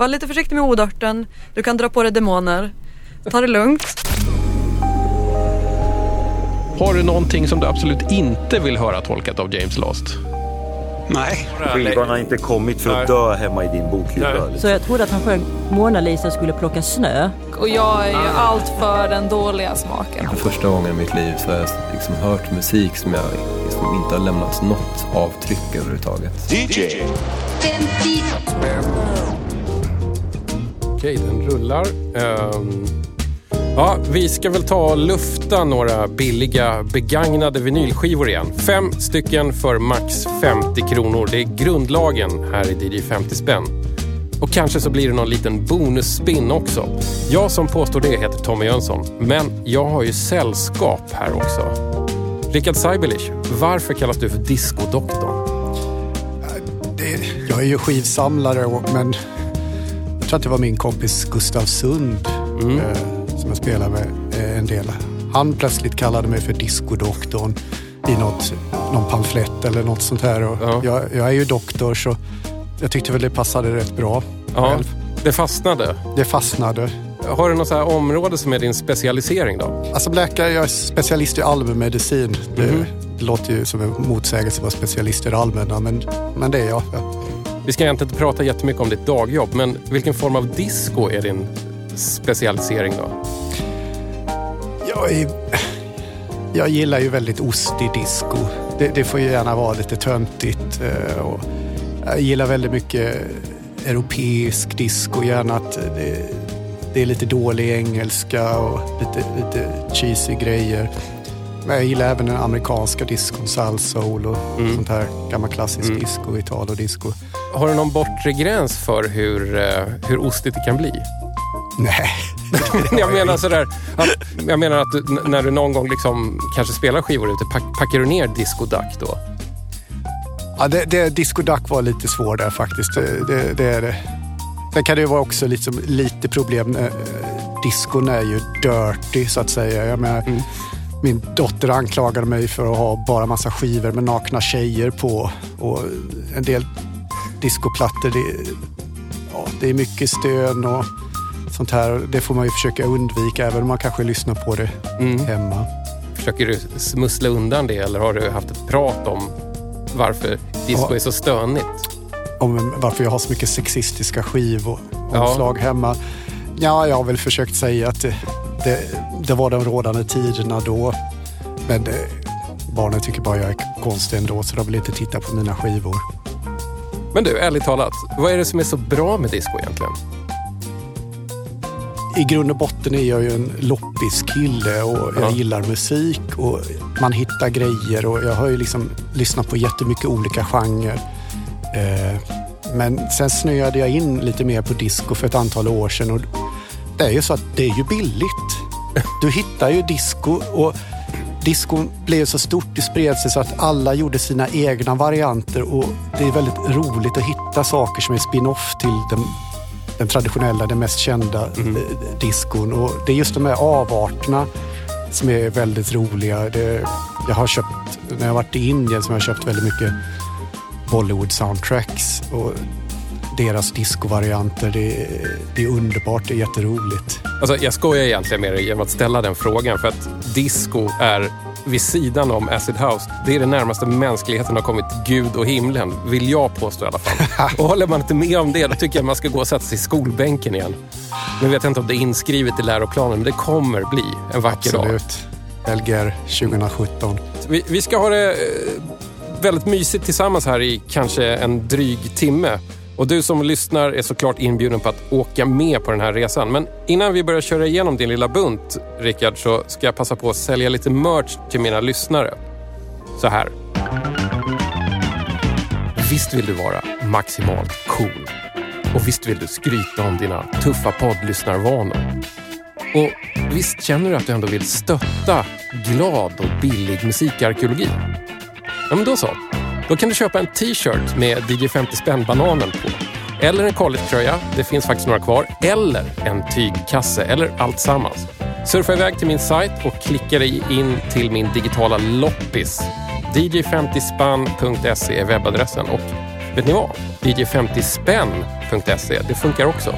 Var lite försiktig med odörten. Du kan dra på dig demoner. Ta det lugnt. Har du någonting som du absolut inte vill höra tolkat av James Last? Nej. Skivan har inte kommit för att dö hemma i din bokhylla. Så jag trodde att han sjöng Mona Lisa skulle plocka snö. Och jag är ju allt för den dåliga smaken. För första gången i mitt liv så har jag liksom hört musik som jag liksom inte har lämnat något avtryck överhuvudtaget. DJ. Okej, den rullar. Um, ja, vi ska väl ta och lufta några billiga begagnade vinylskivor igen. Fem stycken för max 50 kronor. Det är grundlagen här i DJ 50 spänn. Och kanske så blir det någon liten bonusspin också. Jag som påstår det heter Tommy Jönsson, men jag har ju sällskap här också. Rickard Seibelich, varför kallas du för diskodoktorn? Jag är ju skivsamlare, men tror att det var min kompis Gustav Sund eh, som jag spelar med eh, en del. Han plötsligt kallade mig för diskodoktorn i något, någon pamflett eller något sånt här. Och Ja. jag, jag är ju doktor så jag tyckte väl det passade rätt bra. Ja, själv. det fastnade. Det fastnade. Har du något så här område som är din specialisering då? Alltså läkare, jag är specialist i allmänmedicin. Det, Mhm. det låter ju som en motsägelse att vara specialist i det allmänna, men, men det är jag. Ja. Vi ska egentligen inte prata jättemycket om ditt dagjobb, men vilken form av disco är din specialisering då? Jag, är, jag gillar ju väldigt ostig disco. Det, det får ju gärna vara lite töntigt. Eh, och jag gillar väldigt mycket europeisk disco. Gärna att det, det är lite dålig engelska och lite, lite cheesy grejer. Men jag gillar även den amerikanska discon, soul och Mm. sånt här gammal klassisk Mm. disco, italo-disco. Har du någon bortre gräns för hur, eh, hur ostigt det kan bli? Nej. jag menar sådär, att, jag menar att du, när du någon gång liksom kanske spelar skivor ute, pack, packar du ner discodack då? Ja, det, det, Disco Duck var lite svår där faktiskt. Det, det, är det. Sen kan det ju vara också liksom, lite problem. Eh, Discon är ju dirty så att säga. Jag menar, Mm. Min dotter anklagade mig för att ha bara massa skivor med nakna tjejer på. Och en del discoplattor, det, ja, det är mycket stön och sånt här. Det får man ju försöka undvika även om man kanske lyssnar på det Mm. hemma. Försöker du smussla undan det eller har du haft ett prat om varför disco Ja. är så stönigt? om varför jag har så mycket sexistiska skivor Ja. omslag hemma. Ja, jag har väl försökt säga att det, det, det var de rådande tiderna då. Men det, barnen tycker bara jag är konstig ändå så de vill inte titta på mina skivor. Men du, ärligt talat, vad är det som är så bra med disco egentligen? I grund och botten är jag ju en loppiskille och jag Ja. gillar musik och man hittar grejer och jag har ju liksom lyssnat på jättemycket olika genrer. Eh, men sen snöade jag in lite mer på disco för ett antal år sedan och det är ju så att det är ju billigt. Du hittar ju disco och disco blev så stort, det spred sig så att alla gjorde sina egna varianter och det är väldigt roligt att hitta saker som är spin-off till den, den traditionella, den mest kända Mm. eh, diskon. Och det är just de här avarterna som är väldigt roliga. Det, jag har köpt, när jag varit i Indien så har jag köpt väldigt mycket Bollywood soundtracks och deras discovarianter. Det, det är underbart, det är jätteroligt. Alltså, jag skojar egentligen med dig genom att ställa den frågan för att disco är vid sidan om acid house, det är det närmaste mänskligheten har kommit Gud och himlen, vill jag påstå i alla fall. Och håller man inte med om det, då tycker jag man ska gå och sätta sig i skolbänken igen. Nu vet jag inte om det är inskrivet i läroplanen, men det kommer bli en vacker dag. Absolut. Lgr 2017. Vi, vi ska ha det eh, väldigt mysigt tillsammans här i kanske en dryg timme. Och du som lyssnar är såklart inbjuden på att åka med på den här resan. Men innan vi börjar köra igenom din lilla bunt, Rickard, så ska jag passa på att sälja lite merch till mina lyssnare. Så här. Visst vill du vara maximalt cool. Och visst vill du skryta om dina tuffa poddlyssnarvanor. Och visst känner du att du ändå vill stötta glad och billig musikarkeologi? Ja, men då så. Då kan du köpa en t-shirt med DJ 50 spänn bananen på. Eller en collegetröja, det finns faktiskt några kvar. Eller en tygkasse, eller allt sammans. Surfa iväg till min sajt och klicka dig in till min digitala loppis. dj50spann.se är webbadressen och vet ni vad? DJ50spänn.se, det funkar också.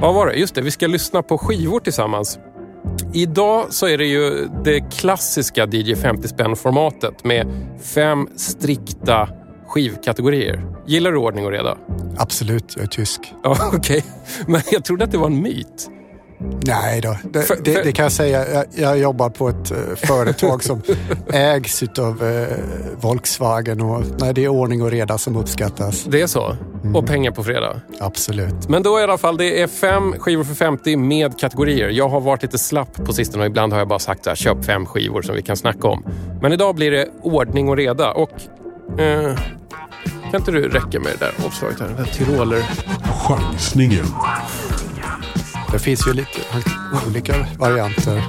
Vad var det? Just det, vi ska lyssna på skivor tillsammans. Idag så är det ju det klassiska DJ 50 spänn-formatet med fem strikta skivkategorier. Gillar du ordning och reda? Absolut, jag är tysk. Ja, okej. Men jag trodde att det var en myt. Nej då, det, För- det, för- det kan jag säga. Jag, jag jobbar på ett eh, företag som ägs av eh, Volkswagen och nej, det är ordning och reda som uppskattas. Det är så? Och pengar på fredag? Absolut. Men då i alla fall, det är fem skivor för 50 med kategorier. Jag har varit lite slapp på sistone och ibland har jag bara sagt så här, köp fem skivor som vi kan snacka om. Men idag blir det ordning och reda och eh, kan inte du räcka med det där omslaget här? Den där Tyroler. Chansningen. Det finns ju lite olika varianter.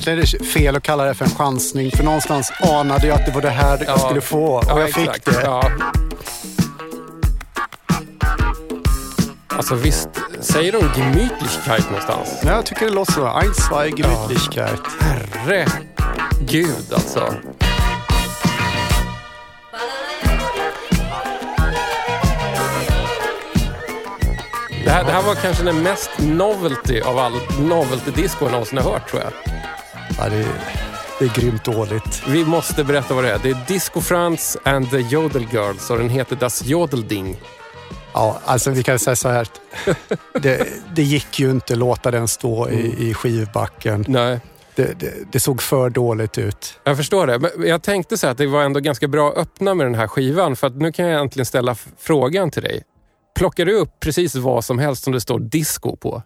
Egentligen är det fel att kalla det för en chansning för någonstans anade jag att det var det här jag skulle få och Ja, jag fick det. Ja. Alltså visst, säger de Gemütlichkeit någonstans? Nej, jag tycker det låter så. Ein, zwei, Gemütlichkeit. Herregud alltså. Det här, det här var kanske den mest novelty av all novelty-disco jag någonsin har hört tror jag. Ja, det, är, det är grymt dåligt. Vi måste berätta vad det är. Det är Disco Franz and the Jodel Girls och den heter Das Jodelding. Ja, alltså vi kan säga så här. att Det, det gick ju inte låta den stå i, i skivbacken. Nej, Det, det, det såg för dåligt ut. jag förstår det. Men jag tänkte så här att det var ändå ganska bra att öppna med den här skivan för att nu kan jag äntligen ställa frågan till dig. Plockar du upp precis vad som helst som det står disco på?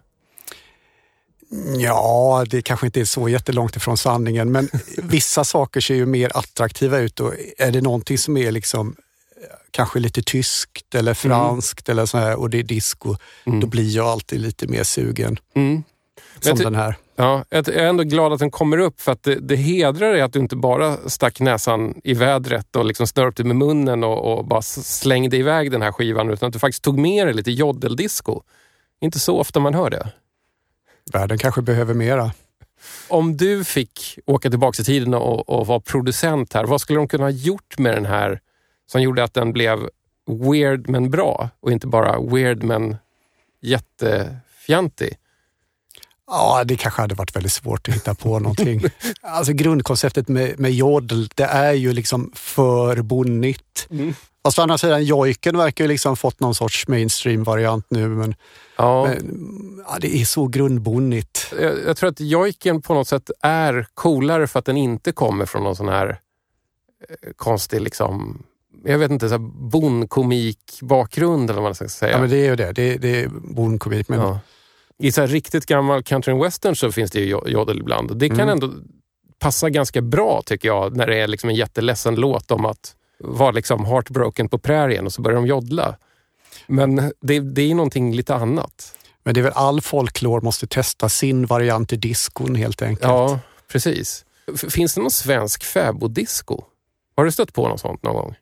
Ja, det kanske inte är så jättelångt ifrån sanningen, men vissa saker ser ju mer attraktiva ut och är det någonting som är liksom eh, kanske lite tyskt eller franskt eller så här och det är disco, då blir jag alltid lite mer sugen. Mm. Som den här. Ja, jag är ändå glad att den kommer upp för att det, det hedrar dig att du inte bara stack näsan i vädret och liksom snörpte med munnen och, och bara slängde iväg den här skivan utan att du faktiskt tog med dig lite jodeldisco. Inte så ofta man hör det. Världen kanske behöver mera. Om du fick åka tillbaka i tiden och, och vara producent här, vad skulle de kunna ha gjort med den här som gjorde att den blev weird men bra och inte bara weird men jättefjantig? Ja, det kanske hade varit väldigt svårt att hitta på någonting. Alltså grundkonceptet med, med jodel, det är ju liksom för bonnigt. Fast å andra sidan, jojken verkar ju liksom fått någon sorts mainstream-variant nu. Men, Ja, men ja, det är så grundbonnigt. jag, jag tror att jojken på något sätt är coolare för att den inte kommer från någon sån här eh, konstig, liksom, jag vet inte, så här bondkomik-bakgrund eller vad man ska säga. Ja, men det är ju det. Det, det är bondkomik. Men Ja. I så riktigt gammal country and western så finns det ju jo- jodel ibland. Det kan Mm. ändå passa ganska bra tycker jag när det är liksom en jätteledsen låt om att vara liksom heartbroken på prärien och så börjar de jodla. Men det, det är någonting lite annat. Men det är väl all folklore måste testa sin variant i diskon helt enkelt. Ja, precis. Finns det någon svensk fäboddisco? Har du stött på något sånt någon gång?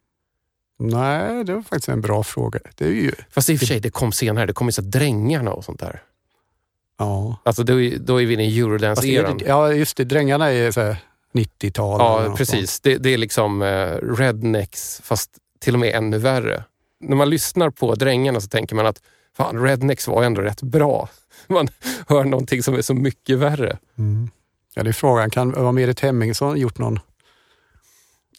Nej, det var faktiskt en bra fråga. Det är ju, Fast i och för sig, det kom senare. Det kom ju så Drängarna och sånt där. ja. Alltså då, är- då är vi i Eurodance-eran. ja, just det. Drängarna är så här 90-tal. eller Ja, precis. Det, det är liksom eh, rednecks, fast till och med ännu värre. När man lyssnar på Drängarna så tänker man att fan, rednecks var ändå rätt bra. Man hör någonting som är så mycket värre. Mm. Ja, det är frågan. Kan har Merit Hemmingsson gjort någon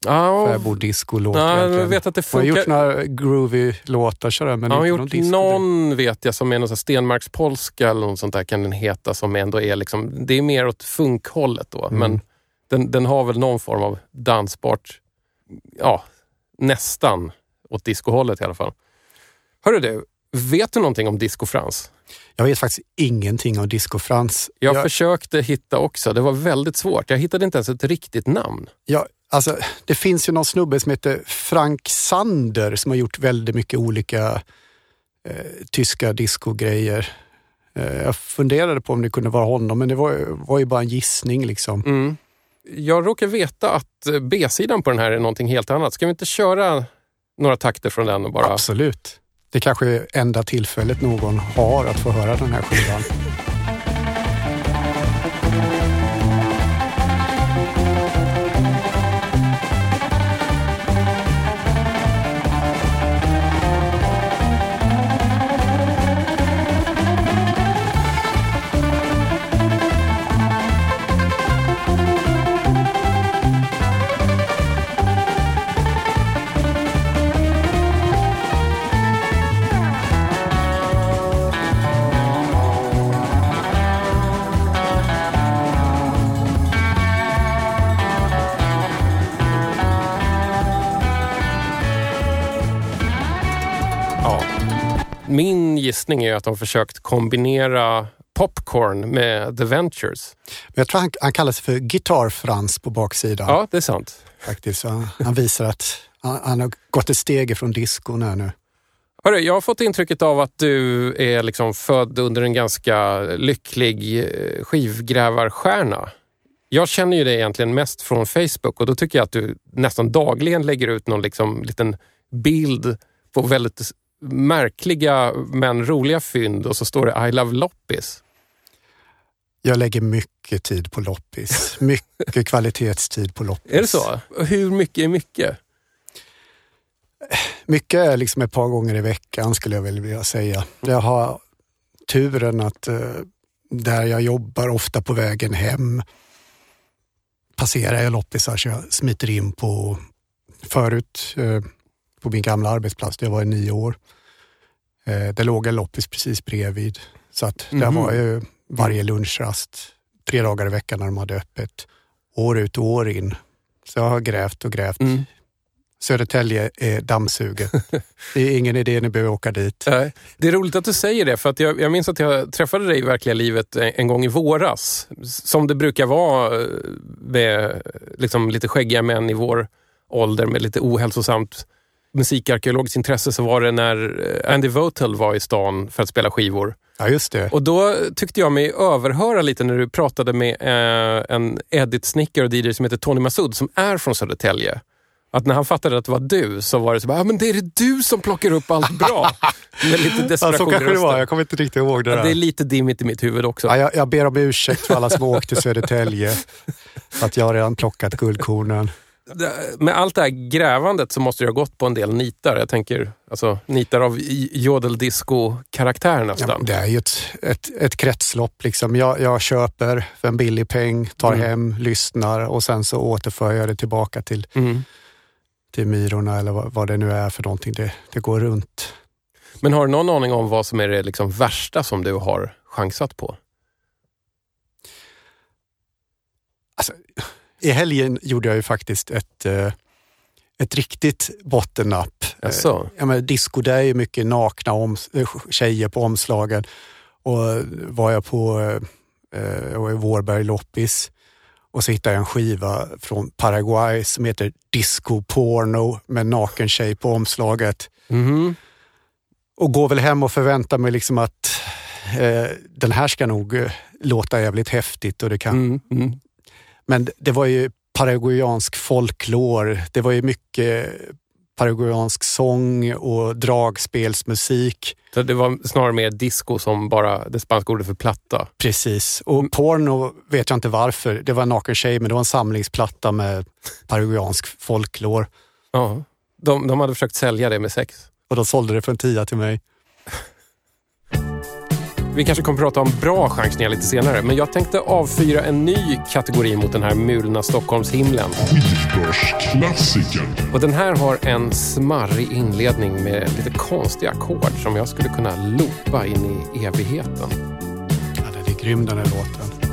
Ja, fäboddisco-låt? ja, jag vet att det Hon har gjort funkar. några groovy låtar sådär, men Ja, inte någon gjort disco. någon vet jag som är någon sån Stenmarkspolska eller något sånt där kan den heta som ändå är liksom, det är mer åt funkhållet då. Mm. Men den, den har väl någon form av dansbart, ja nästan åt discohållet i alla fall. Hörru du, vet du någonting om Disco Frans? Jag vet faktiskt ingenting om Disco Frans. Jag jag, försökte hitta också, det var väldigt svårt. Jag hittade inte ens ett riktigt namn. jag, alltså, det finns ju någon snubbe som heter Frank Sander som har gjort väldigt mycket olika eh, tyska discogrejer. Eh, jag funderade på om det kunde vara honom, men det var, var ju bara en gissning. liksom. Mm. Jag råkar veta att eh, B-sidan på den här är någonting helt annat. Ska vi inte köra några takter från den och bara... Absolut. Det kanske är enda tillfället någon har att få höra den här skivan. Min gissning är att de försökt kombinera Popcorn med The Ventures. Men jag tror han, han kallar sig för Guitar Frans på baksidan. Ja, det är sant. Faktiskt. Han, han visar att han, han har gått ett steg ifrån discon här nu. Hörru, jag har fått intrycket av att du är liksom född under en ganska lycklig eh, skivgrävarstjärna. Jag känner ju dig egentligen mest från Facebook och då tycker jag att du nästan dagligen lägger ut någon liksom liten bild på väldigt märkliga men roliga fynd och så står det I love loppis. Jag lägger mycket tid på loppis. Mycket kvalitetstid på loppis. Är det så? Hur mycket är mycket? Mycket är liksom ett par gånger i veckan skulle jag vilja säga. Jag har turen att eh, där jag jobbar, ofta på vägen hem, passerar jag loppisar så jag smiter in på förut eh, på min gamla arbetsplats där jag var i nio år. Eh, det låg en loppis precis bredvid. Så att där Mhm. var ju varje lunchrast, tre dagar i veckan när de hade öppet. År ut och år in. Så jag har grävt och grävt. Mm. Södertälje är dammsuget. Det är ingen idé ni behöver åka dit. Det är roligt att du säger det, för att jag, jag minns att jag träffade dig i verkliga livet en, en gång i våras. Som det brukar vara eh, med liksom, lite skäggiga män i vår ålder med lite ohälsosamt musikarkeologiskt intresse så var det när eh, Andy Votel var i stan för att spela skivor. Ja, just det. Och då tyckte jag mig överhöra lite när du pratade med eh, en edit-snickare och DJ som heter Tony Massoud som är från Södertälje. Att när han fattade att det var du så var det så bara, ah, men det är det du som plockar upp allt bra. Med lite Ja, desperation så i kanske det var. Jag kommer inte riktigt ihåg det Ja, där. det är lite dimmigt i mitt huvud också. Ja, jag, jag ber om ursäkt för alla som har åkt till Södertälje. Att jag redan plockat guldkornen. Det- Med allt det här grävandet så måste du ha gått på en del nitar. Jag tänker alltså, nitar av jodeldisco-karaktär Ja, nästan. men det är ju ett, ett, ett kretslopp. Liksom. Jag, jag köper för en billig peng, tar Mm. hem, lyssnar och sen så återför jag det tillbaka till, Mm. till Myrorna eller vad, vad det nu är för någonting. Det, det går runt. Men har du någon aning om vad som är det liksom värsta som du har chansat på? Alltså, I helgen gjorde jag ju faktiskt ett, eh, ett riktigt bottennapp. Jaså? Eh, Ja, men disco, det är ju mycket nakna om, eh, tjejer på omslagen. Och var jag på jag var i Vårberg loppis och så hittade jag en skiva från Paraguay som heter Disco Porno med en naken tjej på omslaget. Mhm. Och går väl hem och förväntar mig liksom att eh, den här ska nog låta jävligt häftigt och det kan Mm, mm. Men det var ju paraguayansk folklor. Det var ju mycket paraguayansk sång och dragspelsmusik. Så det var snarare mer disco som bara det spanska ordet för platta. Precis. Och porno vet jag inte varför. Det var en naken tjej, men det var en samlingsplatta med paraguayansk folklor. Ja. De, de hade försökt sälja det med sex. Och de sålde det för en tia till mig. Vi kanske kommer prata om bra chansningar lite senare, men jag tänkte avfyra en ny kategori mot den här mulna Stockholmshimlen. Och den här har en smarrig inledning med lite konstiga ackord som jag skulle kunna loopa in i evigheten. Ja, den är grym den här låten.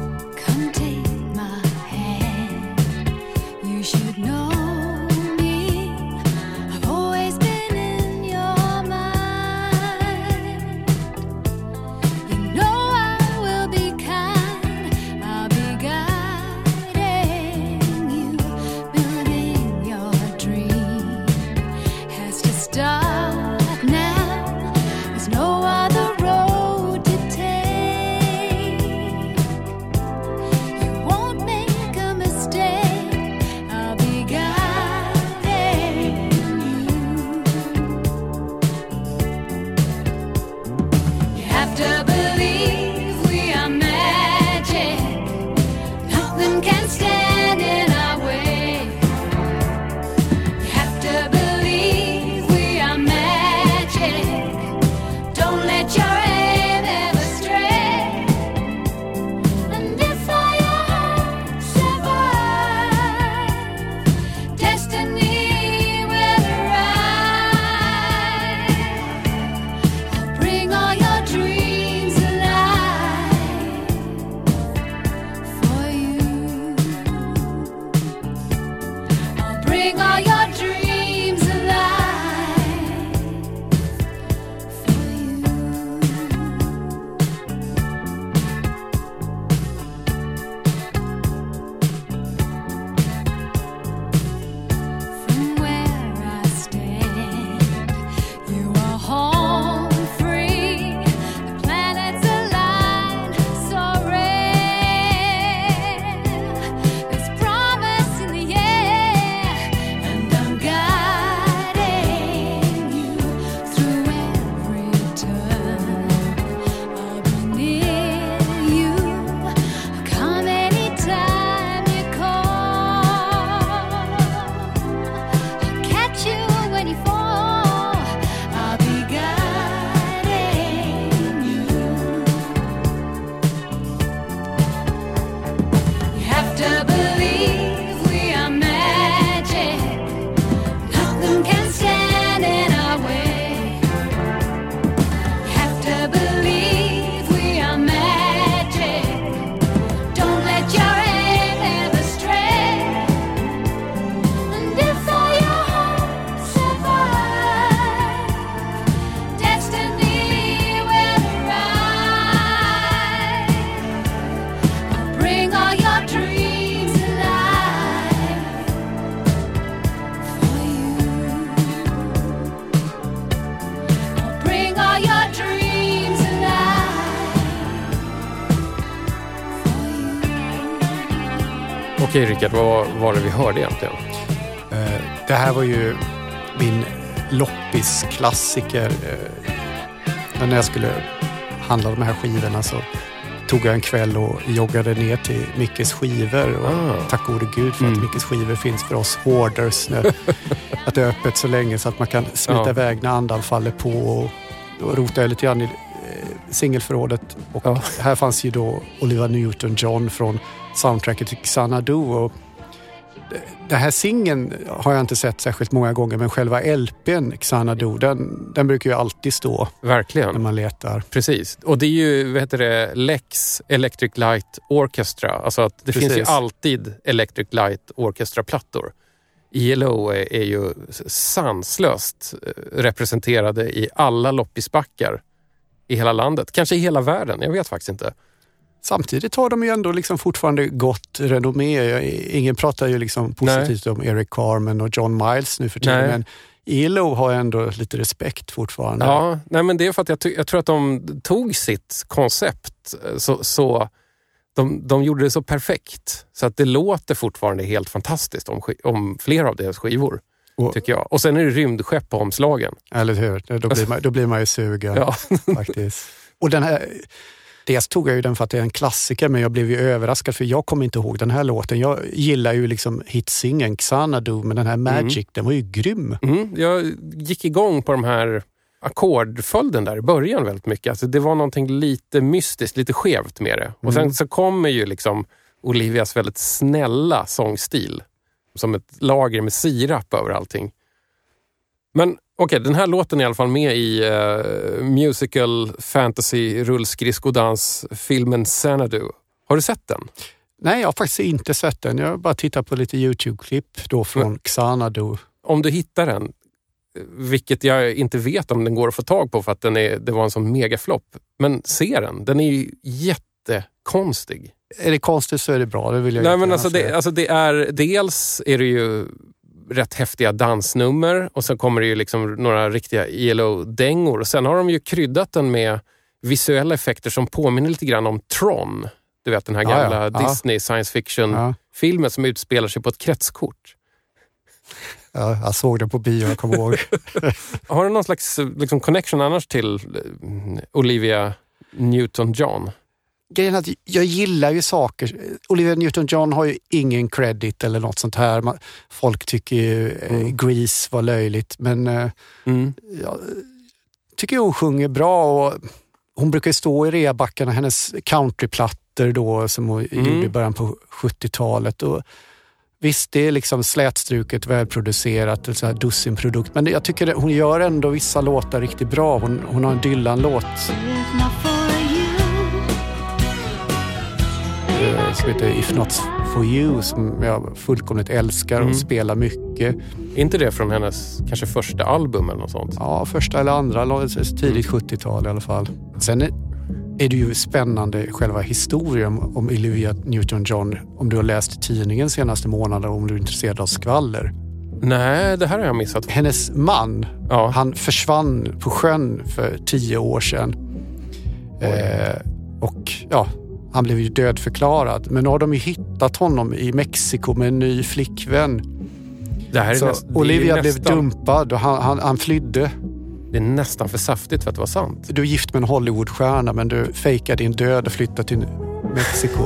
Okej Rickard, vad var det vi hörde egentligen? Eh, Det här var ju min loppisklassiker. Eh, när jag skulle handla de här skivorna så tog jag en kväll och joggade ner till Mickes skivor. Och Ah. Tack gode gud för att Mm. Mickes skivor finns för oss hoarders. Att det är öppet så länge så att man kan smita Ja. iväg när andan faller på. Och, då rotade jag lite grann i singelförrådet. Och Ja. här fanns ju då Olivia Newton-John från soundtracket till Xanadu. Och Den här singeln har jag inte sett särskilt många gånger men själva LPn, Xanadu, den, den brukar ju alltid stå när Verkligen. man letar. Precis. Och det är ju, vad heter det, Lex Electric Light Orchestra. Alltså att det Precis. finns ju alltid Electric Light Orchestra-plattor. ILO är, är ju sanslöst eh, representerade i alla loppisbackar i hela landet. Kanske i hela världen, jag vet faktiskt inte. Samtidigt har de ju ändå liksom fortfarande gott renommé. Ingen pratar ju liksom positivt om Eric Carmen och John Miles nu för tiden Nej. men ILO har ändå lite respekt fortfarande. Ja, nej men det är för att jag, jag tror att de tog sitt koncept eh, så, så de, de gjorde det så perfekt så att det låter fortfarande helt fantastiskt om, om flera av deras skivor. Och- Tycker jag. Och sen är det rymdskepp på omslagen. Eller hur? Då blir man, då blir man ju sugen Ja. faktiskt. Och den här, dels tog jag ju den för att det är en klassiker men jag blev ju överraskad för jag kommer inte ihåg den här låten. Jag gillar ju liksom hitsingeln Xanadu men den här Magic den var ju grym. Mm, jag gick igång på de här ackordföljden där i början väldigt mycket. Alltså det var någonting lite mystiskt, lite skevt med det. Och sen så kommer ju liksom Olivias väldigt snälla sångstil. Som ett lager med sirap över allting. Men okej, den här låten är i alla fall med i eh, musical fantasy rullskridskodansfilmen Xanadu. Har du sett den? Nej, jag har faktiskt inte sett den. Jag har bara tittat på lite Youtube-klipp då från Xanadu. Om du hittar den, vilket jag inte vet om den går att få tag på för att den är, det var en sån megaflopp. Men se den, den är ju jättekonstig. Är det konstigt så är det bra. Det vill jag Nej, men alltså det, alltså det är, dels är det ju rätt häftiga dansnummer och sen kommer det ju liksom några riktiga ELO-dängor. Och sen har de ju kryddat den med visuella effekter som påminner lite grann om Tron. Du vet den här gamla ja. Ja. Disney science Ja. fiction-filmen som utspelar sig på ett kretskort. Ja, jag såg den på bio, jag kommer ihåg. Har du någon slags liksom, connection annars till eh, Olivia Newton-John? Grejen är att jag gillar ju saker. Olivia Newton-John har ju ingen credit eller något sånt här. Man- Folk tycker ju eh, Grease var löjligt men eh, Mm. jag tycker hon sjunger bra och hon brukar ju stå i reabackarna, hennes countryplattor då som hon Mm. gjorde i början på 70-talet. Och visst, det är liksom slätstruket, välproducerat, sån här dussinprodukt. Men jag tycker hon gör ändå vissa låtar riktigt bra. Hon, hon har en Dylan-låt eh, som heter If Not For You som jag fullkomligt älskar och Mm. spelar mycket. Är inte det från hennes kanske första album eller något sånt? Ja, första eller andra, tidigt 70-tal i alla fall. Sen är, det ju spännande själva historien om Olivia Newton-John. Om du har läst tidningen senaste månaden om du är intresserad av skvaller. Nej, det här har jag missat. Hennes man, Ja. han försvann på sjön för tio år sedan. Eh, och ja, han blev ju dödförklarad. Men nu har de ju hittat honom i Mexiko med en ny flickvän. Det här är, Så näst, det är Olivia blev nästan, dumpad och han, han, han flydde. Det är nästan för saftigt för att vara sant. Du är gift med en Hollywoodstjärna men du fejkar din död och flyttar till Mexiko.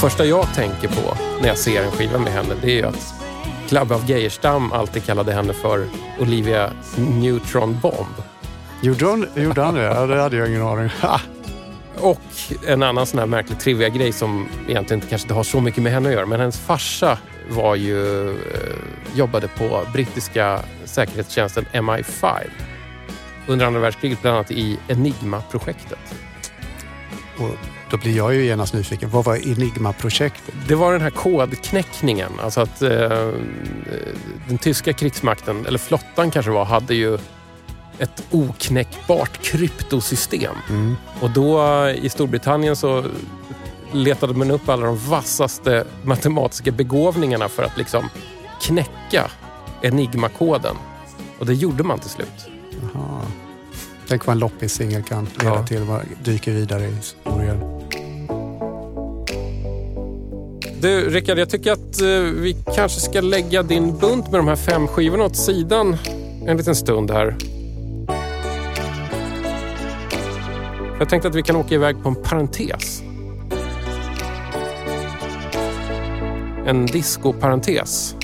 Första jag tänker på när jag ser en skiva med henne det är ju att Club of Geijerstam alltid kallade henne för Olivia Neutron Bomb. Gjorde, han det? Ja, det hade jag ingen aning ha. Och en annan sån här märklig trivia grej som egentligen inte- kanske inte har så mycket med henne att göra. Men hennes farsa var ju, eh, jobbade på brittiska säkerhetstjänsten MI5 under andra världskriget, bland annat i Enigma-projektet. Och då blir jag ju genast nyfiken. Vad var Enigma-projektet? Det var den här kodknäckningen. Alltså att eh, den tyska krigsmakten, eller flottan kanske det var, hade ju ett oknäckbart kryptosystem. Mm. Och då eh, i Storbritannien så letade man upp alla de vassaste matematiska begåvningarna för att liksom knäcka Enigma-koden. Och det gjorde man till slut. Jaha. Tänk vad en loppis-singel kan leda Ja. till. Man dyker vidare i Du Rickard, jag tycker att eh, vi kanske ska lägga din bunt med de här fem skivorna åt sidan en liten stund här. Jag tänkte att vi kan åka iväg på en parentes. En disco-parentes.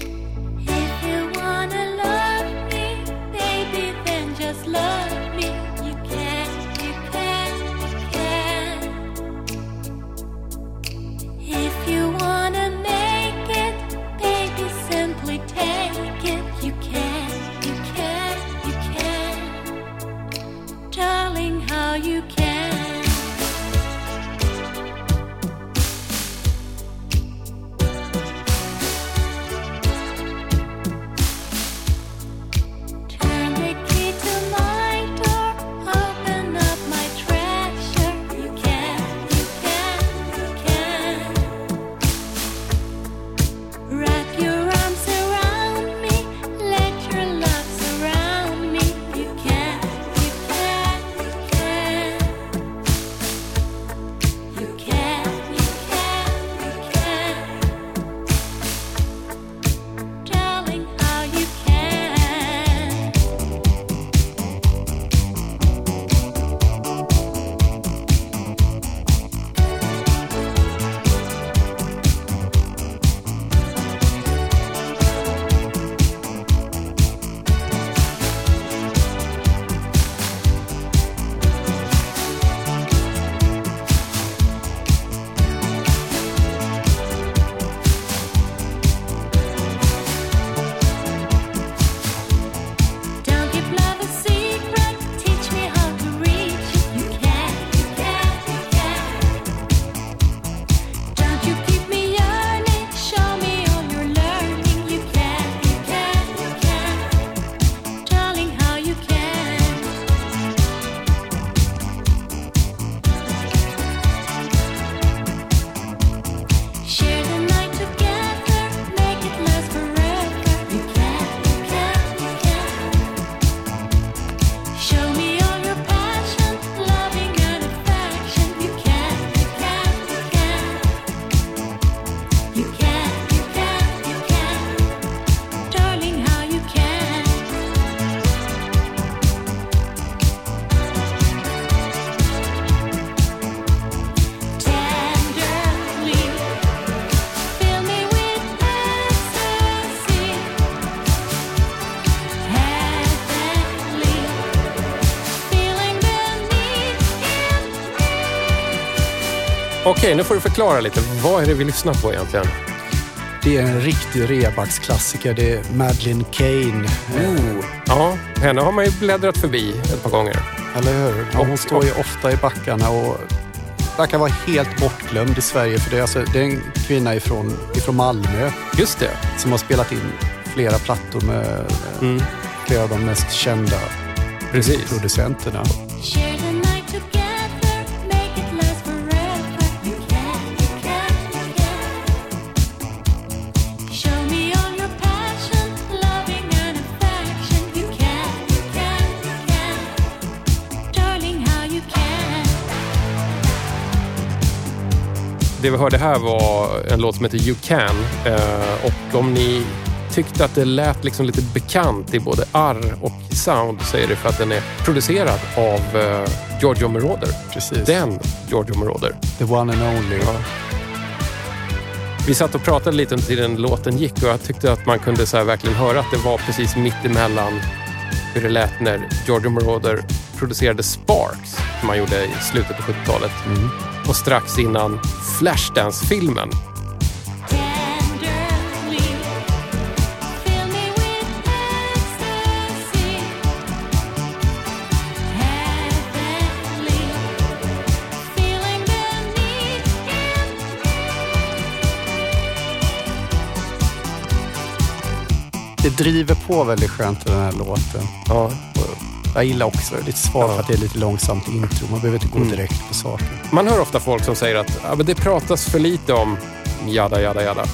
Okej, nu får du förklara lite. Vad är det vi lyssnar på egentligen? Det är en riktig rebacksklassiker. Det är Madeleine Kane. Oh. Ja, henne har man ju bläddrat förbi ett par gånger. Eller hur? Ja, hon står ju ofta i backarna och verkar vara helt bortglömd i Sverige. För det är, alltså, det är en kvinna ifrån, ifrån Malmö Just det. som har spelat in flera plattor med Mm. flera av de mest kända Precis. producenterna. Det vi hörde här var en låt som heter You Can. Eh, och om ni tyckte att det lät liksom lite bekant i både arr och sound så är det för att den är producerad av eh, Giorgio Moroder. Precis. Den Giorgio Moroder. The one and only. Ja. Vi satt och pratade lite under tiden låten gick och jag tyckte att man kunde så verkligen höra att det var precis mitt emellan hur det lät när Giorgio Moroder producerade Sparks som han gjorde i slutet på 70-talet och strax innan Flashdance-filmen Det driver på väldigt skönt den här låten. Ja. Jag gillar också lite svagt Ja. att det är lite långsamt intro. Man behöver inte gå Mm. direkt på saken. Man hör ofta folk som säger att men det pratas för lite om jada, jada, jada.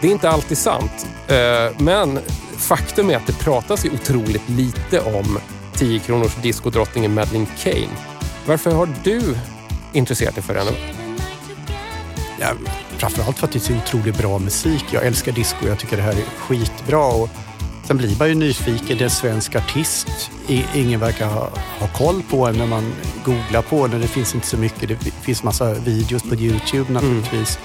Det är inte alltid sant. Eh, Men faktum är att det pratas ju otroligt lite om 10 kronors diskodrottningen Madeleine Kane. Varför har du intresserat dig för henne? Ja, framförallt för att det är så otroligt bra musik. Jag älskar disco. Jag tycker det här är skitbra. Och sen blir man ju nyfiken. Det är en svensk artist. Ingen verkar ha, ha koll på när man googlar på henne. Det finns inte så mycket. Det finns massa videos på Youtube naturligtvis.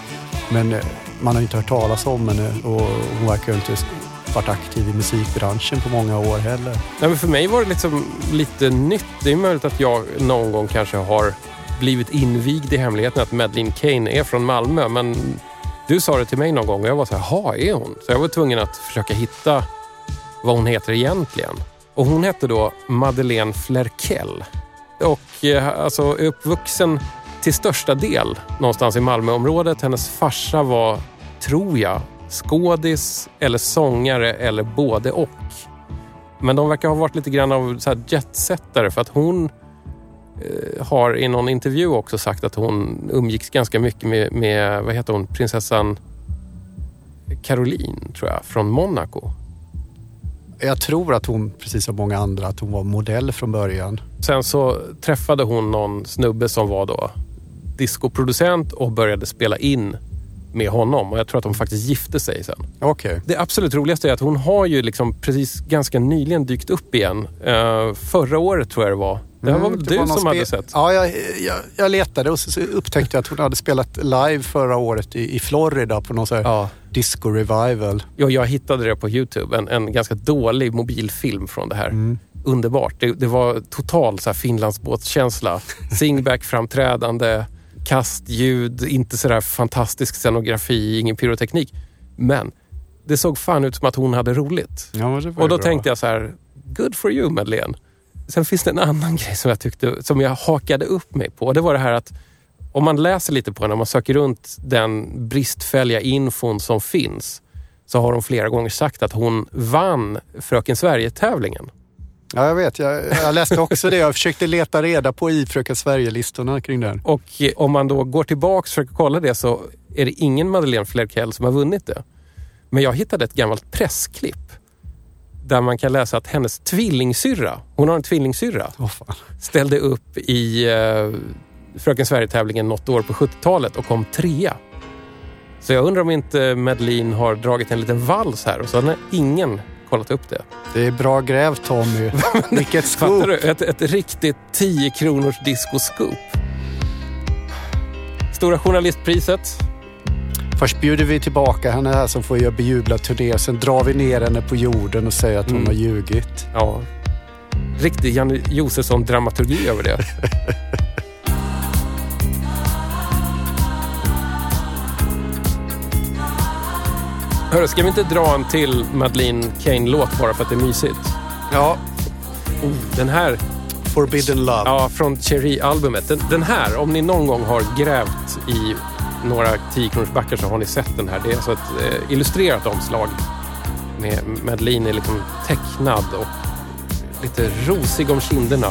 Men eh, man har inte hört talas om henne och hon verkar inte varit aktiv i musikbranschen på många år heller. Nej, men för mig var det liksom lite nytt. Det är möjligt att jag någon gång kanske har blivit invigd i hemligheten att Madeleine Kane är från Malmö. Men du sa det till mig någon gång och jag var så här, jaha, är hon? Så jag var tvungen att försöka hitta vad hon heter egentligen. Och hon hette då Madeleine Flerkell. Och eh, alltså uppvuxen till största del någonstans i Malmöområdet. Hennes farsa var, tror jag, skådis eller sångare eller både och. Men de verkar ha varit lite grann av så här jetsettare för att hon eh, har i någon intervju också sagt att hon umgicks ganska mycket med, med vad heter hon, prinsessan Caroline, tror jag, från Monaco. Jag tror att hon, precis som många andra, att hon var modell från början. Sen så träffade hon någon snubbe som var då discoproducent och började spela in med honom. Och jag tror att de faktiskt gifte sig sen. Okej. Det absolut roligaste är att hon har ju liksom precis ganska nyligen dykt upp igen. Eh, förra året tror jag det var. Det här var väl Mm, du var som hade sett? Ja, jag, jag, jag letade och så så upptäckte jag att hon hade spelat live förra året i, i Florida på någon sån här Ja. Disco revival. Ja, jag hittade det på Youtube. En, en ganska dålig mobilfilm från det här. Underbart. Det, det var total så här Finlandsbåtskänsla. Singback-framträdande, kastljud, inte sådär fantastisk scenografi, ingen pyroteknik. Men det såg fan ut som att hon hade roligt. Ja, Och då bra. tänkte jag så här, good for you Madeleine. Sen finns det en annan grej som jag tyckte, som jag hakade upp mig på. Det var det här att om man läser lite på henne, om man söker runt den bristfälliga infon som finns, så har hon flera gånger sagt att hon vann Fröken Sverige-tävlingen. Ja, jag vet. Jag, jag läste också det. Jag försökte leta reda på i Fröken Sverige-listorna kring den. Och eh, om man då går tillbaka och försöker kolla det så är det ingen Madeleine Flerkell som har vunnit det. Men jag hittade ett gammalt pressklipp där man kan läsa att hennes tvillingsyrra, hon har en tvillingsyrra, fan. ställde upp i eh, Fröken Sverige-tävlingen något år på 70-talet och kom trea. Så jag undrar om inte Madeleine har dragit en liten vals här och så har ingen kollat upp det. Det är bra grävt Tommy. Vilket Fattar scoop. du? Ett, ett riktigt 10 kronors disco-scoop. Stora journalistpriset. Först bjuder vi tillbaka henne här som får göra bejublad turné. Sen drar vi ner henne på jorden och säger att hon Mm. har ljugit. Ja. Riktig Janne Josefsson-dramaturgi över det. Hörru, ska vi inte dra en till Madeleine Kane-låt bara för att det är mysigt? Ja, Oh, den här, Forbidden Love. ja, från Cherry-albumet. Den, den här, om ni någon gång har grävt i några 10 kronors backar så har ni sett den här. Det är alltså ett eh, illustrerat omslag med Madeleine är liksom tecknad och lite rosig om kinderna.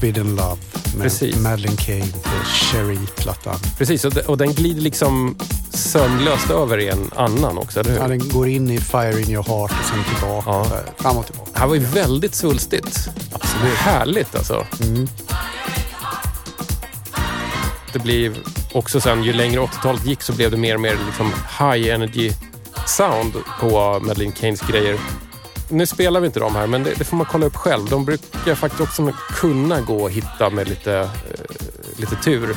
Forbidden Love med Precis. Madeleine Kane på Cherry-plattan. Precis, och, och den glider liksom sömlöst över i en annan också, eller hur? Ja, den går in i Fire in your heart och sen tillbaka. Ja. Fram och tillbaka. Det här var ju väldigt svulstigt. Absolut. Härligt alltså. Mm. Det blir också sen, ju längre 80-talet gick så blev det mer och mer liksom high energy sound på Madeleine Keynes grejer. Nu spelar vi inte de här, men det, det får man kolla upp själv. De brukar faktiskt också kunna gå att hitta med lite, eh, lite tur.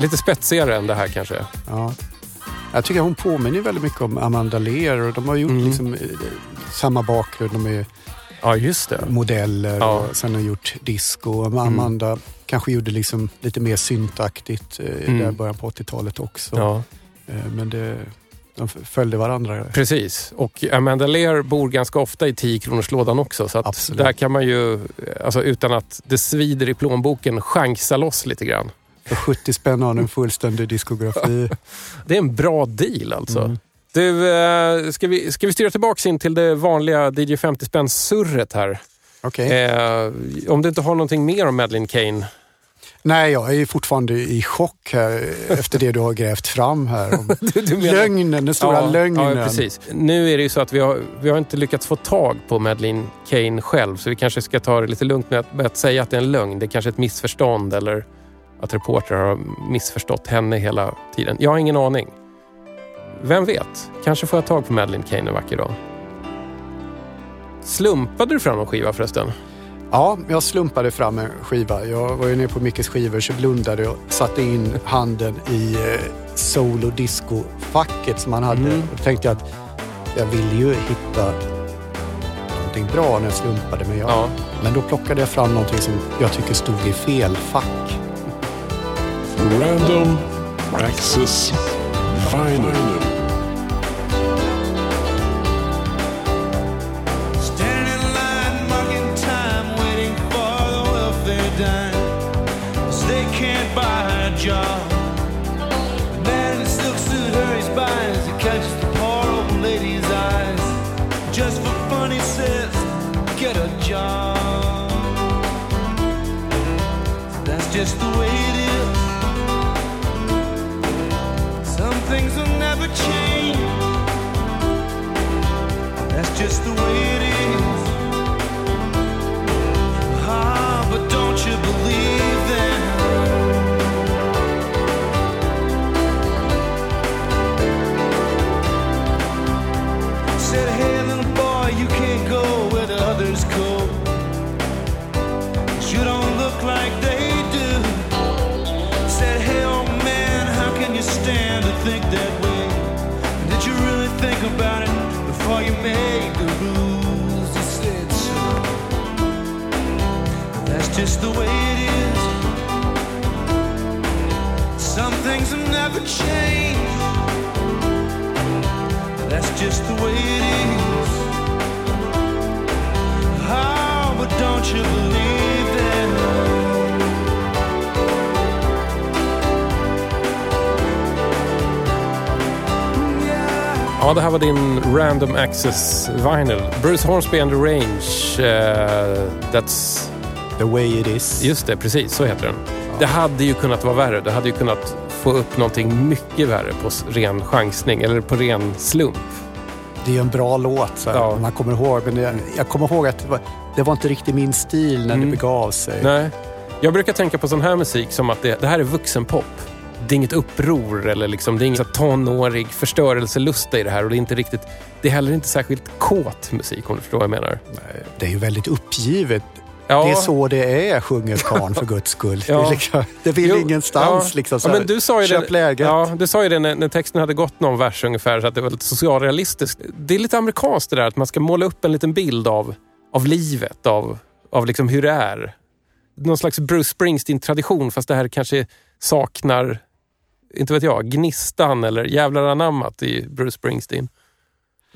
Lite spetsigare än det här kanske. Ja. Jag tycker hon påminner väldigt mycket om Amanda Lear och de har gjort Mm. liksom, eh, samma bakgrund. De är Ja, just det. modeller Ja. Mm. och sen har gjort disco. Amanda kanske gjorde liksom lite mer syntaktigt eh, Mm. där i början på 80-talet också. Ja, Eh, Men det, de följde varandra. precis. Och Amanda Lear bor ganska ofta i 10 kronors lådan också. Så att Absolut. där kan man ju, alltså utan att det svider i plånboken, chansa loss lite grann. För 70 spänn har en fullständig diskografi. Det är en bra deal alltså. Mm. Du, eh, ska vi, ska vi styra tillbaka in till det vanliga DJ 50 spänn surret här? Okej. Eh, om du inte har någonting mer om Madeleine Kane? Nej, jag är ju fortfarande i chock här efter det du har grävt fram här. Du, du menar- lögnen, den stora ja, lögnen. Ja, precis. Nu är det ju så att vi har, vi har inte lyckats få tag på Madeleine Kane själv, så vi kanske ska ta det lite lugnt med att, med att säga att det är en lögn. Det är kanske är ett missförstånd eller att reportrar har missförstått henne hela tiden. Jag har ingen aning. Vem vet? Kanske får jag tag på Madeleine Kane en vacker dag. Slumpade du fram någon skiva förresten? Ja, jag slumpade fram en skiva. Jag var ju nere på Mickes skivor så blundade jag och satte in handen i eh, soul och disco-facket som han hade. Mm. Och då tänkte jag att jag vill ju hitta någonting bra när jag slumpade. Men, jag, Ja. men då plockade jag fram någonting som jag tycker stod i fel fack. Random Access Vinyl. Dime. 'Cause they can't buy a job. The man in the silk suit hurries by as he catches the poor old lady's eyes. Just for fun, he says, get a job. That's just the way it is. Some things will never change. That's just the way it is. believe them. Just the way it is. Some things have never changed. That's just the way it is. Oh, but don't you believe that? Ja, det här var din Random Access Vinyl. Bruce Hornsby and the Range. eh, that's... The way it is. Just det, precis så heter den. Det hade ju kunnat vara värre. Det hade ju kunnat få upp någonting mycket värre på ren chansning eller på ren slump. Det är en bra låt, så Ja. man kommer ihåg. Men jag, jag kommer ihåg att det var, det var inte riktigt min stil när Mm. det begav sig. Nej. Jag brukar tänka på sån här musik som att det, det här är vuxenpop. Det är inget uppror eller liksom, det är ingen tonårig förstörelselusta i det här och det är inte riktigt, det är heller inte särskilt kåt musik om du förstår vad jag menar. Det är ju väldigt uppgivet. Ja. Det är så det är, sjunger karln för guds skull. Det, Ja. är liksom, det vill Jo, ingenstans. ja. Liksom, så men du sa ju köp det, läget. Ja, du sa ju det när, när texten hade gått någon vers ungefär, så att det var lite socialrealistiskt. Det är lite amerikanskt det där att man ska måla upp en liten bild av, av livet, av, av liksom hur det är. Någon slags Bruce Springsteen-tradition, fast det här kanske saknar, inte vet jag, gnistan eller jävlar anammat i Bruce Springsteen.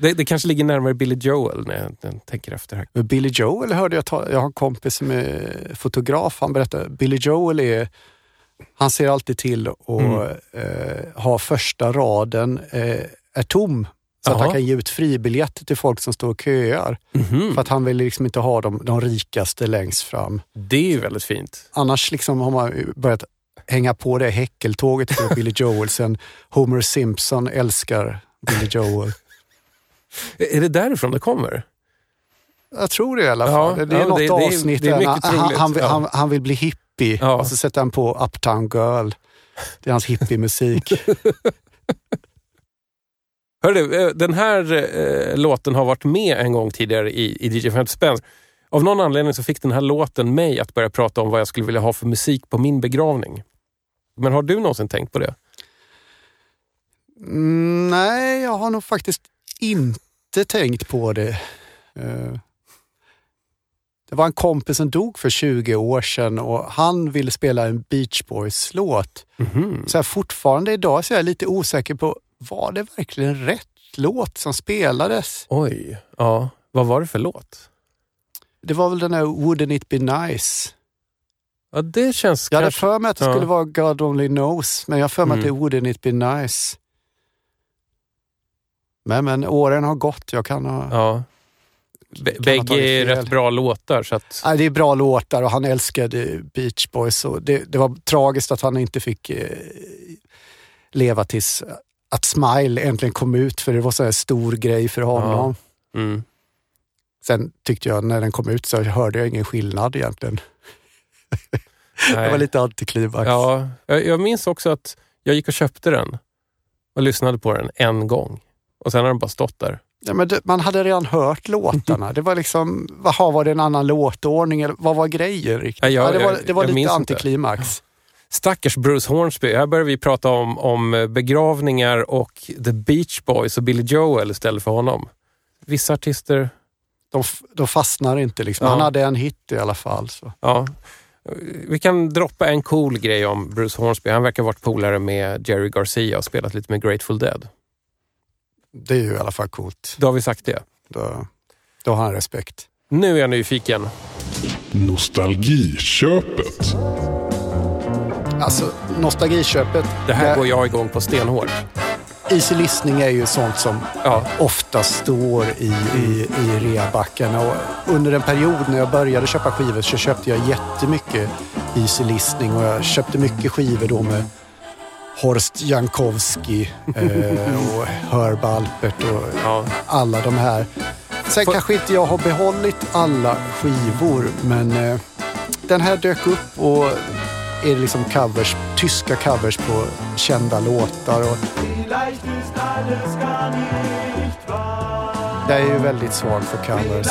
Det, det kanske ligger närmare Billy Joel när jag, när jag tänker efter här. Billy Joel hörde jag, ta, jag har en kompis som är fotograf, han berättade, Billy Joel är, han ser alltid till att Mm. eh, ha första raden eh, är tom. Så att Jaha. han kan ge ut fribiljetter till folk som står och köar. Mhm. För att han vill liksom inte ha de, de rikaste längst fram. Det är ju väldigt fint. Annars liksom har man börjat hänga på det häckeltåget för Billy Joel sen Homer Simpson älskar Billy Joel. Är det därifrån det kommer? Jag tror det i alla Ja, fall. det är ja, något det- det är- avsnitt det är mycket han, han, troligt, han, vill- ja. han, han vill bli hippie Ja. och så sätter han på Uptown Girl. Det är hans hippie-musik. Hörru, eh, den här eh, låten har varit med en gång tidigare i, i DJ 50 spänn. Av någon anledning så fick den här låten mig att börja prata om vad jag skulle vilja ha för musik på min begravning. Men har du någonsin tänkt på det? Mm, nej, jag har nog faktiskt inte tänkt på det. Eh, Det var en kompis som dog för 20 år sedan och han ville spela en Beach Boys-låt. Mhm. Så här, fortfarande idag så är jag lite osäker på, var det verkligen rätt låt som spelades? Oj, ja. Vad var det för låt? Det var väl den här Wouldn't it be nice? Ja, det känns Jag hade kanske... för mig att det ja. skulle vara God only knows, men jag har för mig Mm. att det är Wouldn't it be nice? Men, men åren har gått. Jag kan ha... Ja. Bägge är rätt bra låtar så att... Nej, det är bra låtar och han älskade Beach Boys. Och det, det var tragiskt att han inte fick eh, leva tills att Smile äntligen kom ut, för det var så här stor grej för honom. Mm. Sen tyckte jag när den kom ut så hörde jag ingen skillnad egentligen. Det var lite antiklimax. Ja, jag, jag minns också att jag gick och köpte den och lyssnade på den en gång. Och sen har den bara stått där. Ja, men det, man hade redan hört låtarna. Det var liksom, vad var det en annan låtordning? Eller vad var grejen riktigt? Ja, jag- ja, det var, det var lite antiklimax. Stackars Bruce Hornsby. Här börjar vi prata om, om begravningar och The Beach Boys och Billy Joel istället för honom. Vissa artister, De, de fastnar inte liksom. Ja. Han hade en hit i alla fall. Så. ja. Vi kan droppa en cool grej om Bruce Hornsby. Han verkar ha varit polare med Jerry Garcia och spelat lite med Grateful Dead. Det är ju i alla fall coolt. Då har vi sagt det. Då, då har han respekt. Nu är jag nyfiken. Nostalgiköpet. Alltså nostalgiköpet. Det här eh, går jag igång på stenhårt. Easy listening är ju sånt som Ja, ofta står i, i, i reabacken. Och under en period när jag började köpa skivor så köpte jag jättemycket Easy listening och jag köpte mycket skivor då med Horst Jankowski eh, och Herb Alpert och ja. alla de här. Sen Får- kanske inte jag har behållit alla skivor men eh, den här dök upp och är liksom covers, tyska covers på kända låtar. Och jag är ju väldigt svag för covers.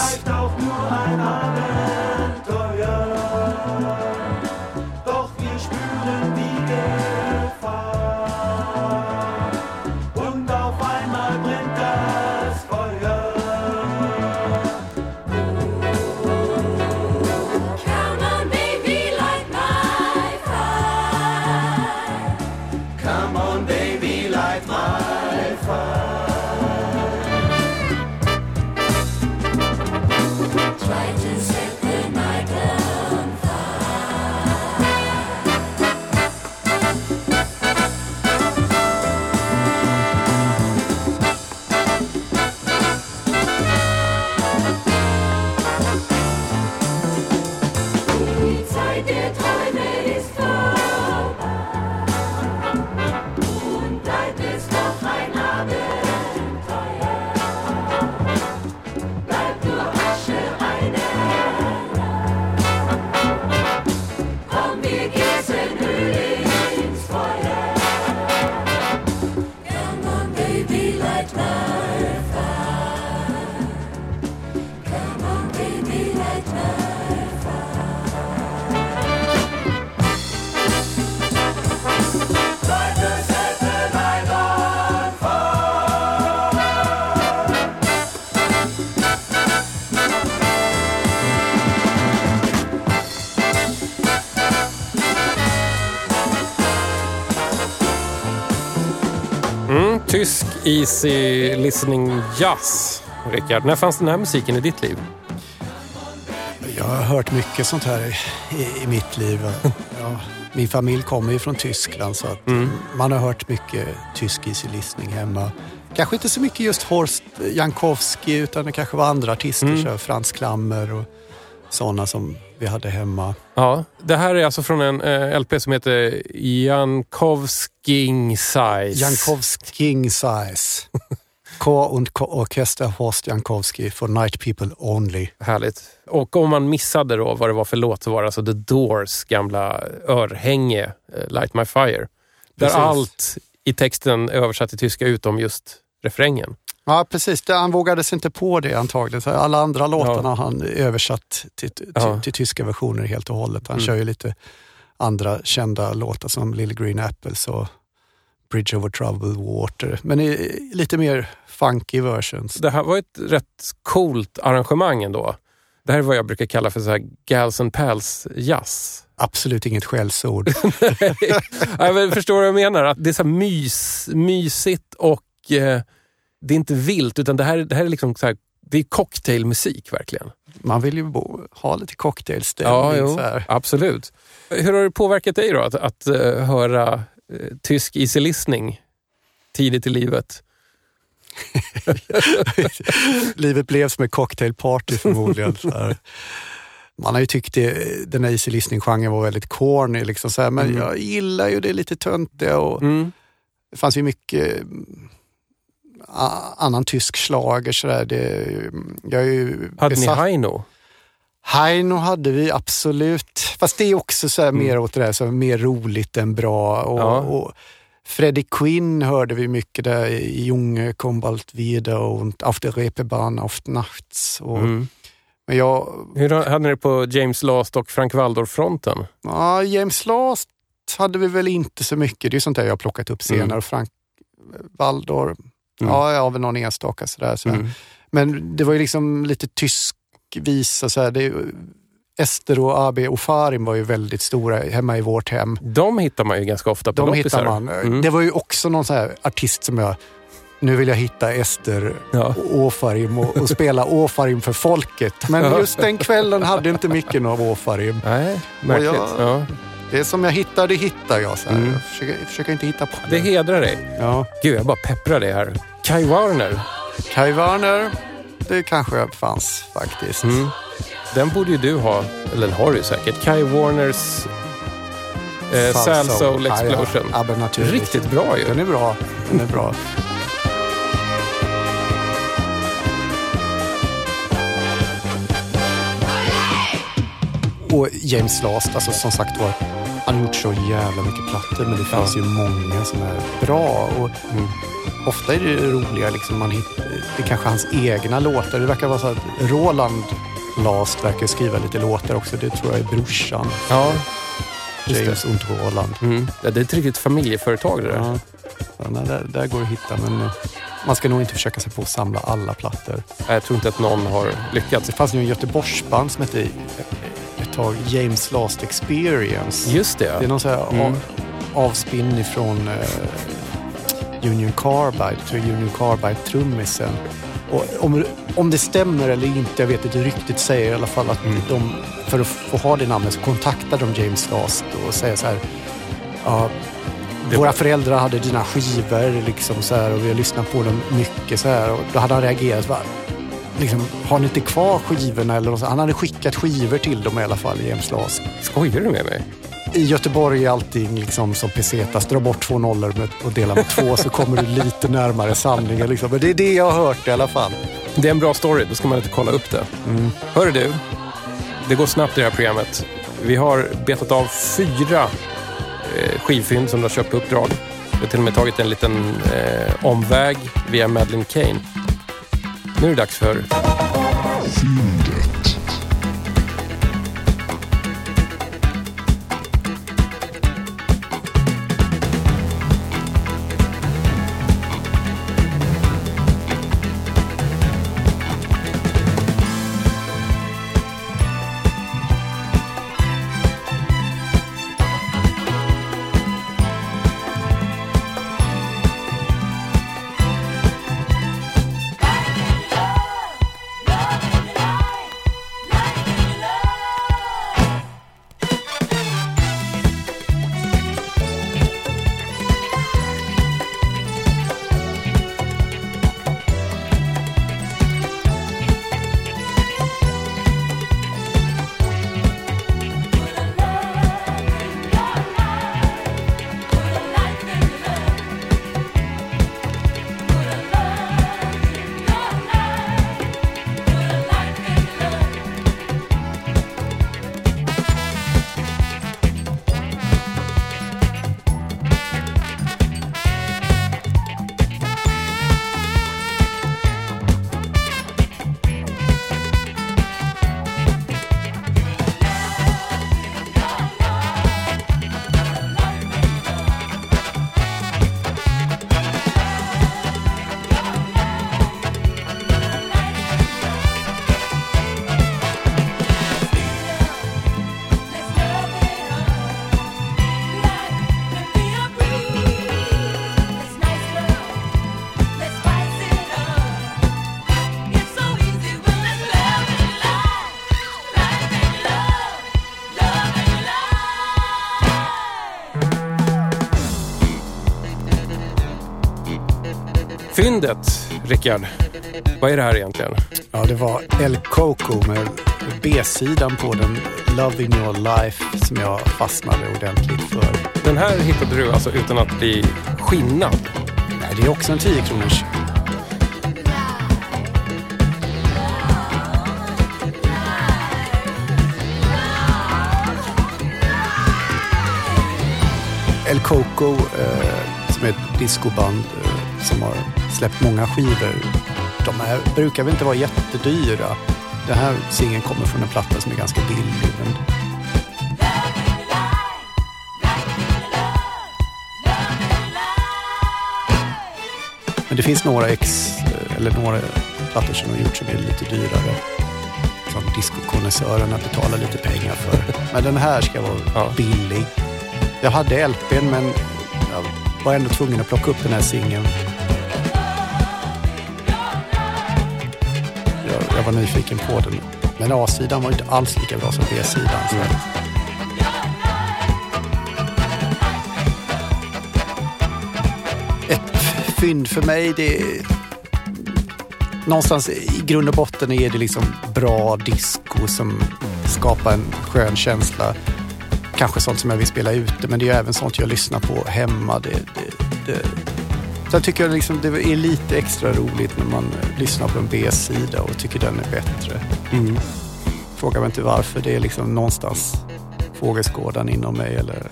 Easy listening jazz. Rickard, när fanns den här musiken i ditt liv? Jag har hört mycket sånt här i, i, mitt liv. Ja, min familj kommer ju från Tyskland så att man har hört mycket tysk easy listening hemma. Kanske inte så mycket just Horst Jankowski utan det kanske var andra artister, så Frans Klammer och sådana som vi hade hemma. Ja, det här är alltså från en eh, LP som heter Jankowsking Size. Jankowski King Size. K und K Orchester Horst Jankowski for Night People Only. Härligt. Och om man missade då vad det var för låt så var det alltså The Doors gamla örhänge eh, Light My Fire. Där Precis. allt i texten är översatt till tyska utom just refrängen. Ja, precis. Han vågade sig inte på det antagligen. Alla andra låtarna har han översatt till, till, Ja. till tyska versioner helt och hållet. Han Mm. kör ju lite andra kända låtar som Little Green Apples och Bridge Over Troubled Water. Men i, lite mer funky versions. Det här var ett rätt coolt arrangemang ändå. Det här är vad jag brukar kalla för så här Gals and Pals jazz. Absolut inget skällsord. jag men förstår vad jag menar. Att det är så här mys, mysigt och eh, det är inte vilt utan det här, det här är liksom så här, det är cocktailmusik verkligen. Man vill ju bo, ha lite cocktailstämning. Ja, jo, så här. absolut. Hur har det påverkat dig då att, att eh, höra eh, tysk easy listening tidigt i livet? Livet blev som ett cocktailparty förmodligen. Man har ju tyckt det, den här easy listening-genren var väldigt corny, liksom så här, men Mm. jag gillar ju det lite töntiga och Mm. det fanns ju mycket annan tysk schlager. Så där. Det, jag är ju Hade ni besatt- Heino? Heino hade vi absolut, fast det är också så här Mm. mer åt det där, så mer roligt än bra. Och, Ja. och Freddie Quinn hörde vi mycket där i Junge, Kombalt wieder och Auf der Reeperbahn auf Nachts. Och, Mm. Men jag, Hur hade ni det på James Last och Frank Waldorf-fronten? ja, James Last hade vi väl inte så mycket. Det är sånt där jag har plockat upp senare. Mm. Frank Waldorf, Mm. ja, jag har väl någon enstaka sådär. sådär. Mm. Men det var ju liksom lite tysk visa. Så här. Det, Ester och AB Ofarim var ju väldigt stora hemma i vårt hem. De hittar man ju ganska ofta på De loppisar. hittar man. Mm. Det var ju också någon så här artist som jag... Nu vill jag hitta Ester Ja. och Åfarim och, och spela Åfarim för folket. Men just den kvällen hade inte mycket av Åfarim. Nej, märkligt. Och jag- Ja. Det som jag hittar, det hittar jag. Så här. Mm. Jag försöker, jag försöker inte hitta på Det hedrar dig. Ja. Gud, jag bara pepprar dig här. Kai Warner. Kai Warner, det kanske fanns faktiskt. Mm. Den borde ju du ha, eller den har du säkert. Kai Warners eh, Sal Soul Ja, ja. Explosion. Ja, naturligtvis. Riktigt bra ju. Den är bra. Den är bra. Och James Last, alltså som sagt var, han har gjort så jävla mycket plattor men det finns ju många som är bra. Och Ofta är det roliga, liksom, man hittar, det är kanske hans egna låtar. Det verkar vara så att Roland Last verkar skriva lite låtar också. Det tror jag är brorsan. Ja, James det. und Roland. Mm. Ja, det är ett riktigt familjeföretag det där. Ja. Ja, nej, där, där går det att hitta, men eh, man ska nog inte försöka sig på att samla alla plattor. Jag tror inte att någon har lyckats. Det fanns ju en Göteborgsband som hette ett tag James Last Experience. Just det. Det är någon sån här Mm. av, avspinn ifrån eh, Union Carbide, tror Union Carbide-trummisen. Och om, om det stämmer eller inte, jag vet inte, ryktet säger i alla fall att Mm. de, för att få ha det namnet, så kontaktar de James Last och säger så här, ja, våra föräldrar hade dina skivor liksom så här, och vi har lyssnat på dem mycket så här, och då hade han reagerat. Va? Liksom, har ni inte kvar skivorna? Eller något? Han hade skickat skivor till dem i alla fall, James Last. Skojar du med mig? I Göteborg är allting liksom som pesetas. Dra bort två nollor och dela med två så kommer du lite närmare sanningen. Liksom. Men det är det jag har hört i alla fall. Det är en bra story, då ska man inte kolla upp det. Mm. Hör du, det går snabbt i det här programmet. Vi har betat av fyra eh, skivfynd som du har köpt på uppdrag. Vi har till och med tagit en liten eh, omväg via Madeleine Kane. Nu är det dags för fyndet, Rickard. Vad är det här egentligen? Ja, det var El Coco med B-sidan på den, Loving Your Life, som jag fastnade ordentligt för. Den här hittade du alltså utan att bli skinnad? Nej, det är också en 10 kronors. El Coco, eh, som är ett discoband eh, som har släppt många skivor. De här brukar väl inte vara jättedyra. Den här singeln kommer från en platta som är ganska billig. Men det finns några ex, eller några plattor som har gjort som är lite dyrare. Som discokonnässörerna betalar lite pengar för. Men den här ska vara billig. Jag hade LPn men jag var ändå tvungen att plocka upp den här singeln. Jag, var nyfiken på den. Men A-sidan var inte alls lika bra som B-sidan. Så. Ett fynd för mig, det är... Någonstans i grund och botten är det liksom bra disco som skapar en skön känsla. Kanske sånt som jag vill spela ute, men det är även sånt jag lyssnar på hemma. Det, det, det. Sen tycker jag liksom det är lite extra roligt när man lyssnar på en B-sida och tycker den är bättre. Frågar mig inte varför. Det är liksom någonstans fågelskådan inom mig eller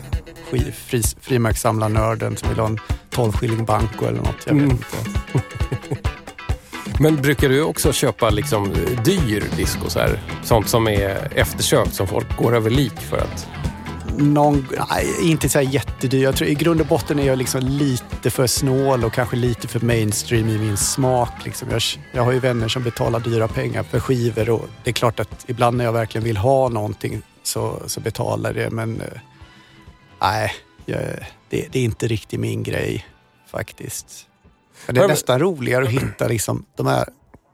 fri- frimärkssamlarnörden som vill ha en 12 skilling banco eller något. Jag vet Mm. inte. Men brukar du också köpa liksom dyr disco? Så här? Sånt som är eftersökt som folk går över lik för att... Någon, nej, inte så här jättedyr. Jag tror, I grund och botten är jag liksom lite för snål och kanske lite för mainstream i min smak. Liksom. Jag, jag har ju vänner som betalar dyra pengar för skivor och det är klart att ibland när jag verkligen vill ha någonting så, så betalar det. Men eh, nej, jag, det, det är inte riktigt min grej faktiskt. Men det är nästan roligare att hitta liksom, de här,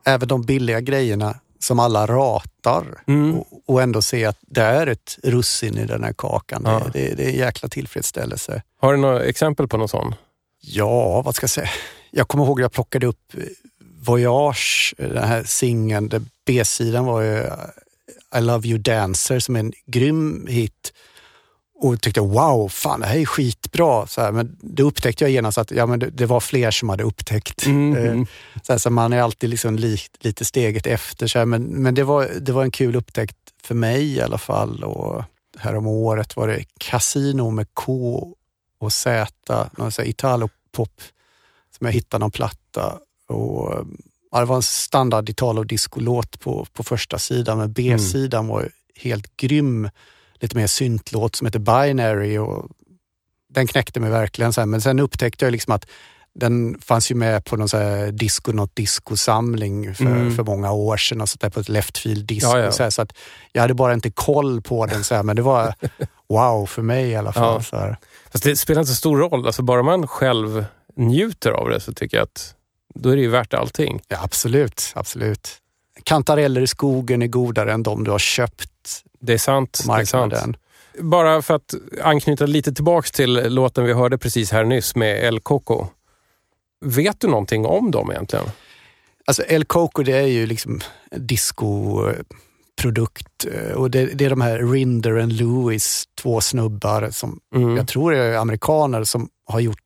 även de billiga grejerna som alla ratar Mm. och, och ändå se att det är ett russin i den här kakan. Ja. Det, det, det är en jäkla tillfredsställelse. Har du några exempel på någon sån? Ja, vad ska jag säga? Jag kommer ihåg att jag plockade upp eh, Voyage, eh, den här singeln. B-sidan var ju eh, I Love You Dancer som är en grym hit. Och tyckte wow, fan det här är skitbra. Så här, men det upptäckte jag genast att ja, men det, det var fler som hade upptäckt. Eh, Så, här, så man är alltid liksom li, lite steget efter. Så här, men men det, var, det var en kul upptäckt för mig i alla fall. Och här om året var det Casino med K och Z, någon italopop som jag hittade någon platta. Och, ja, det var en standard Italo disco-låt på, på första sidan, men B-sidan var ju helt grym. Lite mer syntlåt som heter Binary och den knäckte mig verkligen. Så här. Men sen upptäckte jag liksom att den fanns ju med på någon så här disco, något disco-samling för, Mm. för många år sedan, och så där på ett left field disco. Ja, ja. Så, här, så att jag hade bara inte koll på den, så här, men det var wow för mig i alla fall. Ja. Så här. Fast det spelar inte så stor roll. Alltså bara man själv njuter av det så tycker jag att då är det ju värt allting. Ja, absolut, absolut. Kantareller i skogen är godare än de du har köpt Det är sant. på Det är sant. marknaden. Bara för att anknyta lite tillbaks till låten vi hörde precis här nyss med El Coco. Vet du någonting om dem egentligen? Alltså El Coco det är ju liksom discoprodukt eh, och det, det är de här Rinder och Lewis, två snubbar som Mm. jag tror är amerikaner som har gjort,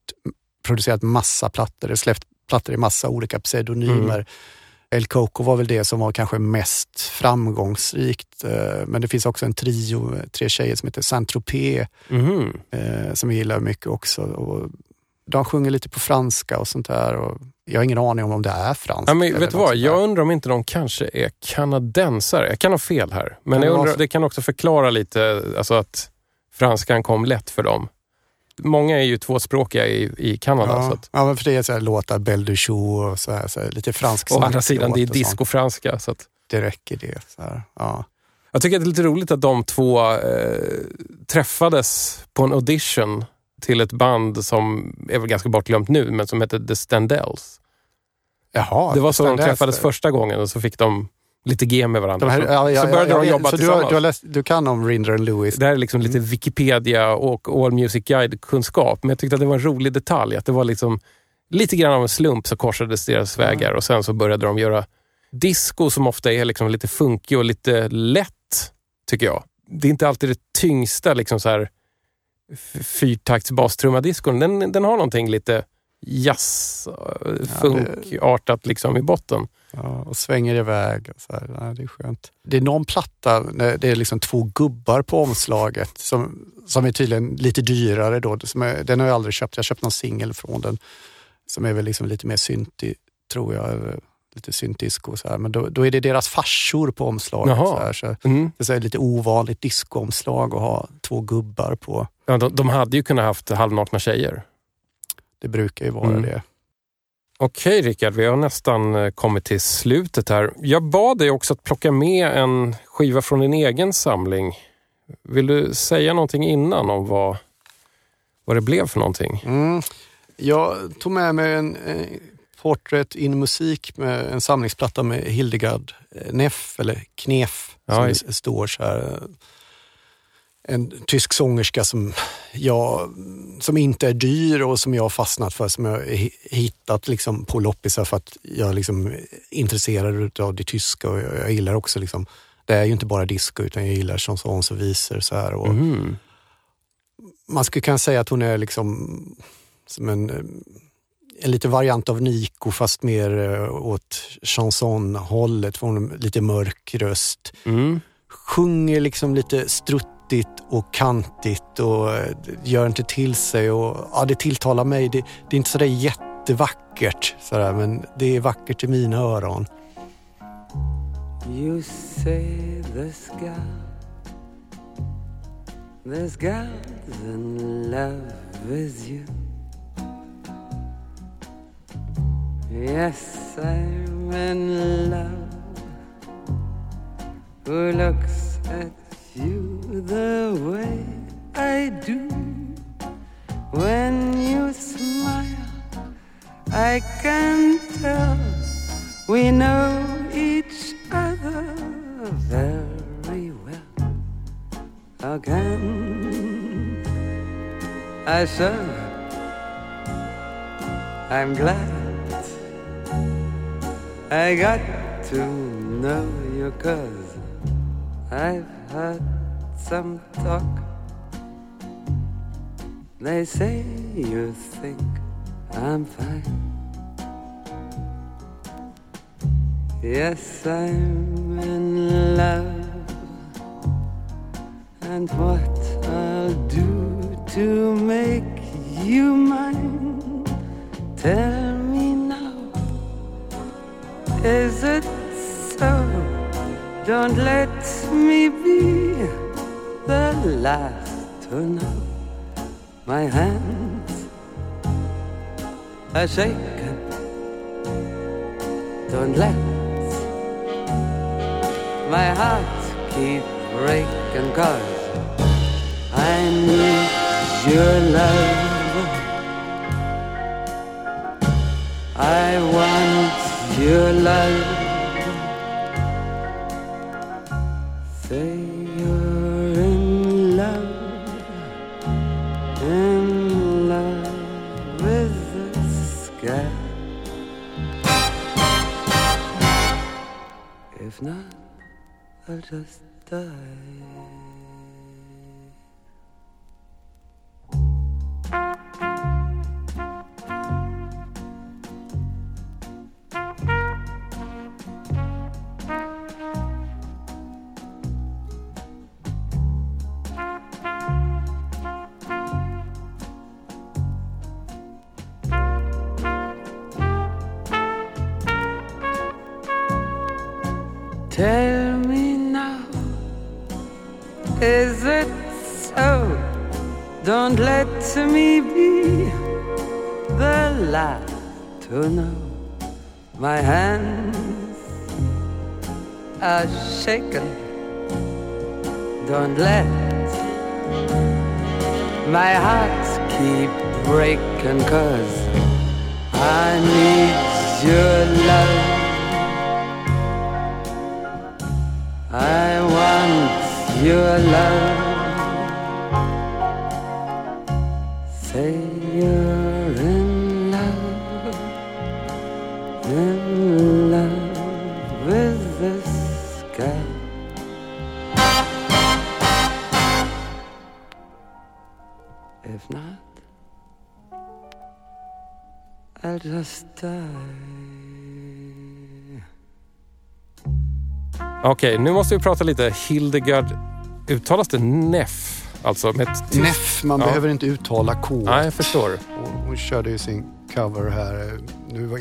producerat massa plattor, släppt plattor i massa olika pseudonymer. Mm. El Coco var väl det som var kanske mest framgångsrikt. eh, Men det finns också en trio, tre tjejer som heter Saint-Tropez eh, som jag gillar mycket också. Och de sjunger lite på franska och sånt där. Och jag har ingen aning om om det är franskt. Ja, men vet du vad? Jag undrar om inte de kanske är kanadensare. Jag kan ha fel här. Men det jag undrar, det kan också förklara lite alltså att franskan kom lätt för dem. Många är ju tvåspråkiga i, i Kanada. Så Ja, att, ja, för det är så här låtar Belle du Chou och så här, så här, lite fransk å andra sidan, det är discofranska. Så att, Det räcker det. Så här. Ja. jag tycker att det är lite roligt att de två eh, träffades på en audition till ett band som är väl ganska bortglömt nu, men som heter The Standells. Jaha, det var så de träffades första gången och så fick de lite G med varandra. Här, ja, ja, så började ja, de jobba så du, tillsammans. har, du, har läst, du kan om Rinder and Lewis? Det här är liksom lite Wikipedia och All Music Guide-kunskap. Men jag tyckte att det var en rolig detalj. Att det var liksom lite grann av en slump så korsades deras vägar och sen så började de göra disco som ofta är liksom lite funkig och lite lätt, tycker jag. Det är inte alltid det tyngsta liksom så här fyrtakts bastrummadiskon. Den, den har någonting lite jazz, eh, funkartat liksom i botten. Ja, och svänger iväg. Och så här. Ja, det är skönt. Det är någon platta, det är liksom två gubbar på omslaget som, som är tydligen lite dyrare. Då, är, den har jag aldrig köpt. Jag har köpt någon singel från den som är väl liksom lite mer syntig, tror jag. Lite syntdisco och så här. Men då, då är det deras farsor på omslaget. Jaha. Så här, så Mm. det är lite ovanligt discoomslag att ha två gubbar på. Ja, de, de hade ju kunnat haft halvnakna tjejer. Det brukar ju vara Mm. det. Okej Rickard, vi har nästan eh, kommit till slutet här. Jag bad dig också att plocka med en skiva från din egen samling. Vill du säga någonting innan om vad, vad det blev för någonting? Mm. Jag tog med mig en eh, Portrait in musik med en samlingsplatta med Hildegard eh, Neff, eller Knef som det står så här. En tysk sångerska som, jag, som inte är dyr och som jag har fastnat för, som jag hittat liksom på loppisar för att jag liksom är intresserad av det tyska och jag, jag gillar också liksom, det är ju inte bara disco utan jag gillar chansons och visor så här. Och, Mhm. man skulle kunna säga att hon är liksom som en, en lite variant av Nico fast mer eh, åt chansonhållet. För hon har lite mörk röst. Mm. Sjunger liksom lite ruttigt och kantigt och eh, gör inte till sig. Och, ja, det tilltalar mig. Det, det är inte sådär jättevackert sådär, men det är vackert i mina öron. You say this girl, There's girl's in love with you. Yes, I'm in love. Who looks at you the way I do? When you smile, I can tell we know each other very well. Can I show? I'm glad I got to know you cause I've heard some talk. They say you think I'm fine. Yes, I'm in love. And what I'll do to make you mine, tell me now. Is it so? Don't let me be the last to know. My hands are shaking. Don't let my heart keep breaking cause I need your love. I want your love. If not, I'll just die. My heart keep breaking, cause I need your love. I want your love. Okej, nu måste vi prata lite. Hildegard, uttalas det Neff? Alltså med ett tyst- Neff, man Ja. behöver inte uttala K. Nej, jag förstår. Hon, hon körde ju sin cover här. Nu var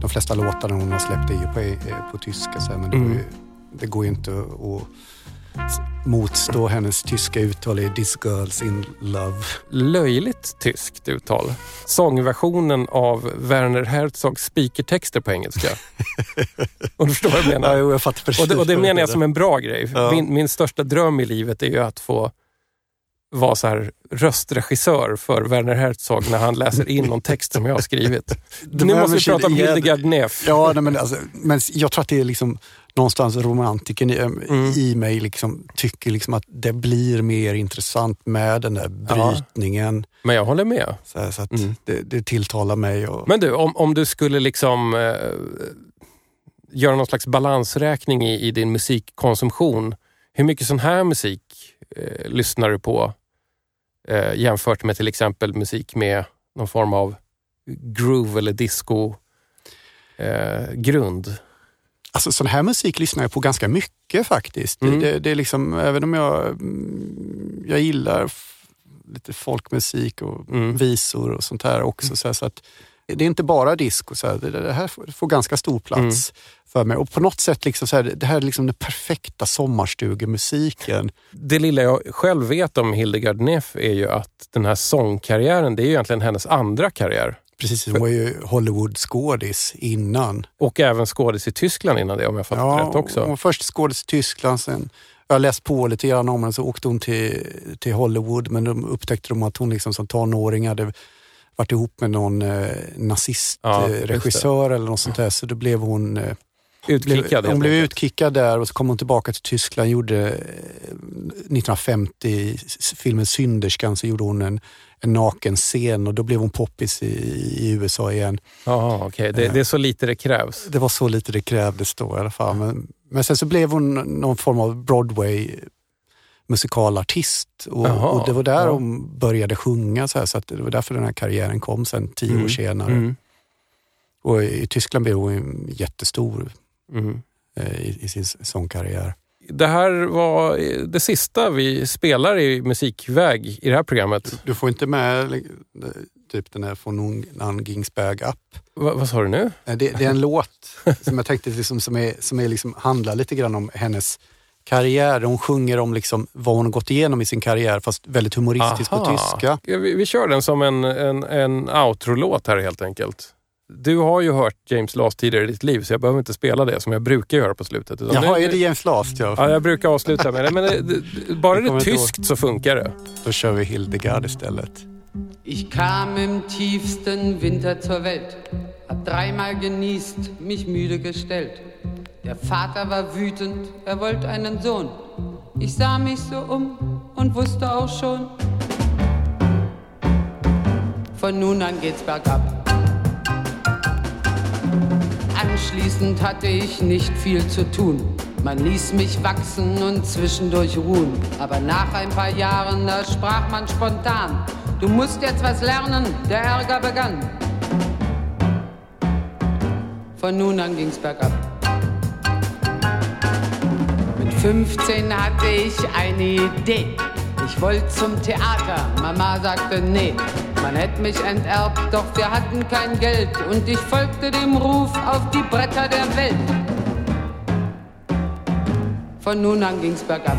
de flesta låtarna hon har släppt är ju på, på tyska, så här, men det, Mm. går ju, det går ju inte att motstå hennes tyska uttal i This Girls in Love. Löjligt tyskt uttal. Sångversionen av Werner Herzogs speakertexter på engelska. Om du förstår vad jag Ja, menar? jo, jag fattar precis Och det, och det menar jag som en bra grej. Ja. Min, min största dröm i livet är ju att få vara så här röstregissör för Werner Herzog när han läser in någon text som jag har skrivit. Nu måste vi prata om Hildegard Neff. Ja, nej, men, alltså, men jag tror att det är liksom någonstans romantiken i, Mm. i mig liksom, tycker liksom att det blir mer intressant med den där brytningen. Men jag håller med. Så, här, så att Mm. det, det tilltalar mig. Och, Men du, om, om du skulle liksom eh, göra någon slags balansräkning i, i din musikkonsumtion. Hur mycket sån här musik eh, lyssnar du på eh, jämfört med till exempel musik med någon form av groove eller disco eh, grund? Alltså sån här musik lyssnar jag på ganska mycket faktiskt. Mm. Det, det är liksom, även om jag, mm, jag gillar lite folkmusik och Mm. visor och sånt här också. Så, här, så att det är inte bara disco, så här, det, det här får, får ganska stor plats Mm. för mig. Och på något sätt, liksom så här, det här är liksom den perfekta sommarstugemusiken. Det lilla jag själv vet om Hildegard Neff är ju att den här sångkarriären, det är ju egentligen hennes andra karriär. Precis, hon var ju Hollywood-skådis innan. Och även skådis i Tyskland innan det om jag fattat rätt också. Hon var först skådis i Tyskland, sen jag har läst på lite grann om henne, så åkte hon till, till Hollywood men de upptäckte de att hon liksom som tonåring hade varit ihop med någon eh, Ja, nazistregissör eller något sånt där. Så då blev hon... Eh, Utkickad hon blev utkickad där och så kom hon tillbaka till Tyskland. Gjorde, eh, 1950 i s- filmen Synderskan så gjorde hon en, en naken scen och då blev hon poppis i, i USA igen. Jaha, okej. Det, det är så lite det krävs. Det var så lite det krävdes då i alla fall. Men, men sen så blev hon någon form av Broadway musikalartist och, Jaha, och det var där ja. hon började sjunga. Så, här, så det var därför den här karriären kom sen tio Mm, år senare. Mm. Och i Tyskland blev hon jättestor Mm. eh, i, i sin sångkarriär. Det här var det sista vi spelar i musikväg i det här programmet. Du får inte med li- typ den här von Nun Ginsberg Up. Va, vad sa du nu? Eh, Det, det är en låt som jag tänkte liksom, som, är, som är liksom, handlar lite grann om hennes karriär. Hon sjunger om liksom vad hon har gått igenom i sin karriär fast väldigt humoristiskt på tyska. Vi, vi kör den som en, en, en outro-låt här helt enkelt. Du har ju hört James Last tidigare i ditt liv så jag behöver inte spela det som jag brukar göra på slutet. Utan Jaha, nu- är det James Last? Ja. Ja, jag brukar avsluta med det. Men det, det, bara det är ihåg. tyskt så funkar det. Då kör vi Hildegard istället. Ich kam im tiefsten Winter zur Welt, hab dreimal genießt, mich müde gestellt. Der Vater war wütend, er wollte einen Sohn. Ich sah mich so um und wusste auch schon, von nun an geht's bergab. Anschließend hatte ich nicht viel zu tun. Man ließ mich wachsen und zwischendurch ruhen. Aber nach ein paar Jahren, da sprach man spontan, du musst jetzt was lernen, der Ärger begann. Von nun an ging's bergab. Mit 15 hatte ich eine Idee. Ich wollte zum Theater, Mama sagte nee. Man hätte mich enterbt, doch wir hatten kein Geld und ich folgte dem Ruf auf die Bretter der Welt. Von nun an ging's bergab.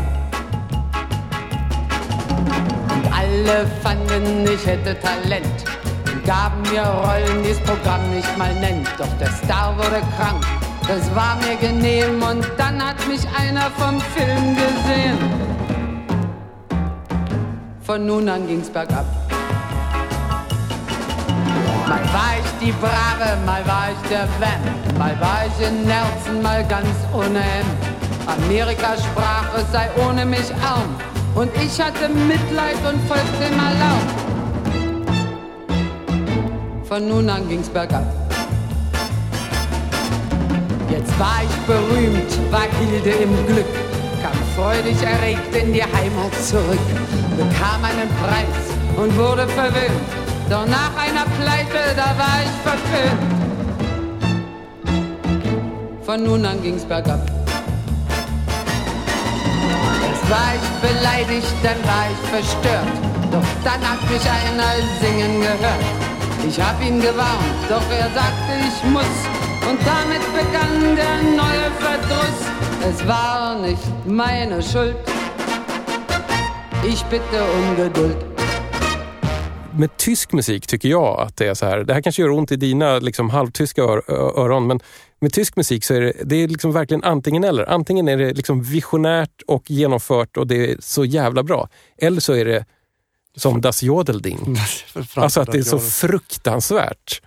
Und alle fanden, ich hätte Talent und gaben mir Rollen, die's Programm nicht mal nennt. Doch der Star wurde krank, das war mir genehm und dann hat mich einer vom Film gesehen. Von nun an ging's bergab. Mal war ich die Brave, mal war ich der Vamp, mal war ich in Nerzen, mal ganz ohne Hemd. Amerika sprach, es sei ohne mich arm und ich hatte Mitleid und folgte dem Alarm. Von nun an ging's bergab. Jetzt war ich berühmt, war Hilde im Glück, kam freudig erregt in die Heimat zurück, bekam einen Preis und wurde verwöhnt. Doch nach einer Pleite, da war ich verföhnt. Von nun an ging's bergab. Erst war ich beleidigt, dann war ich verstört. Doch dann hat mich einer singen gehört. Ich hab ihn gewarnt, doch er sagte, ich muss. Und damit begann der neue Verdruss. Es war nicht meine Schuld. Ich bitte um Geduld. Med tysk musik tycker jag att det är så här. Det här kanske gör ont i dina liksom, halvtyska ör, öron, men med tysk musik så är det, det är liksom verkligen antingen eller. Antingen är det liksom visionärt och genomfört och det är så jävla bra. Eller så är det som Das Jodelding. Alltså att det är så fruktansvärt.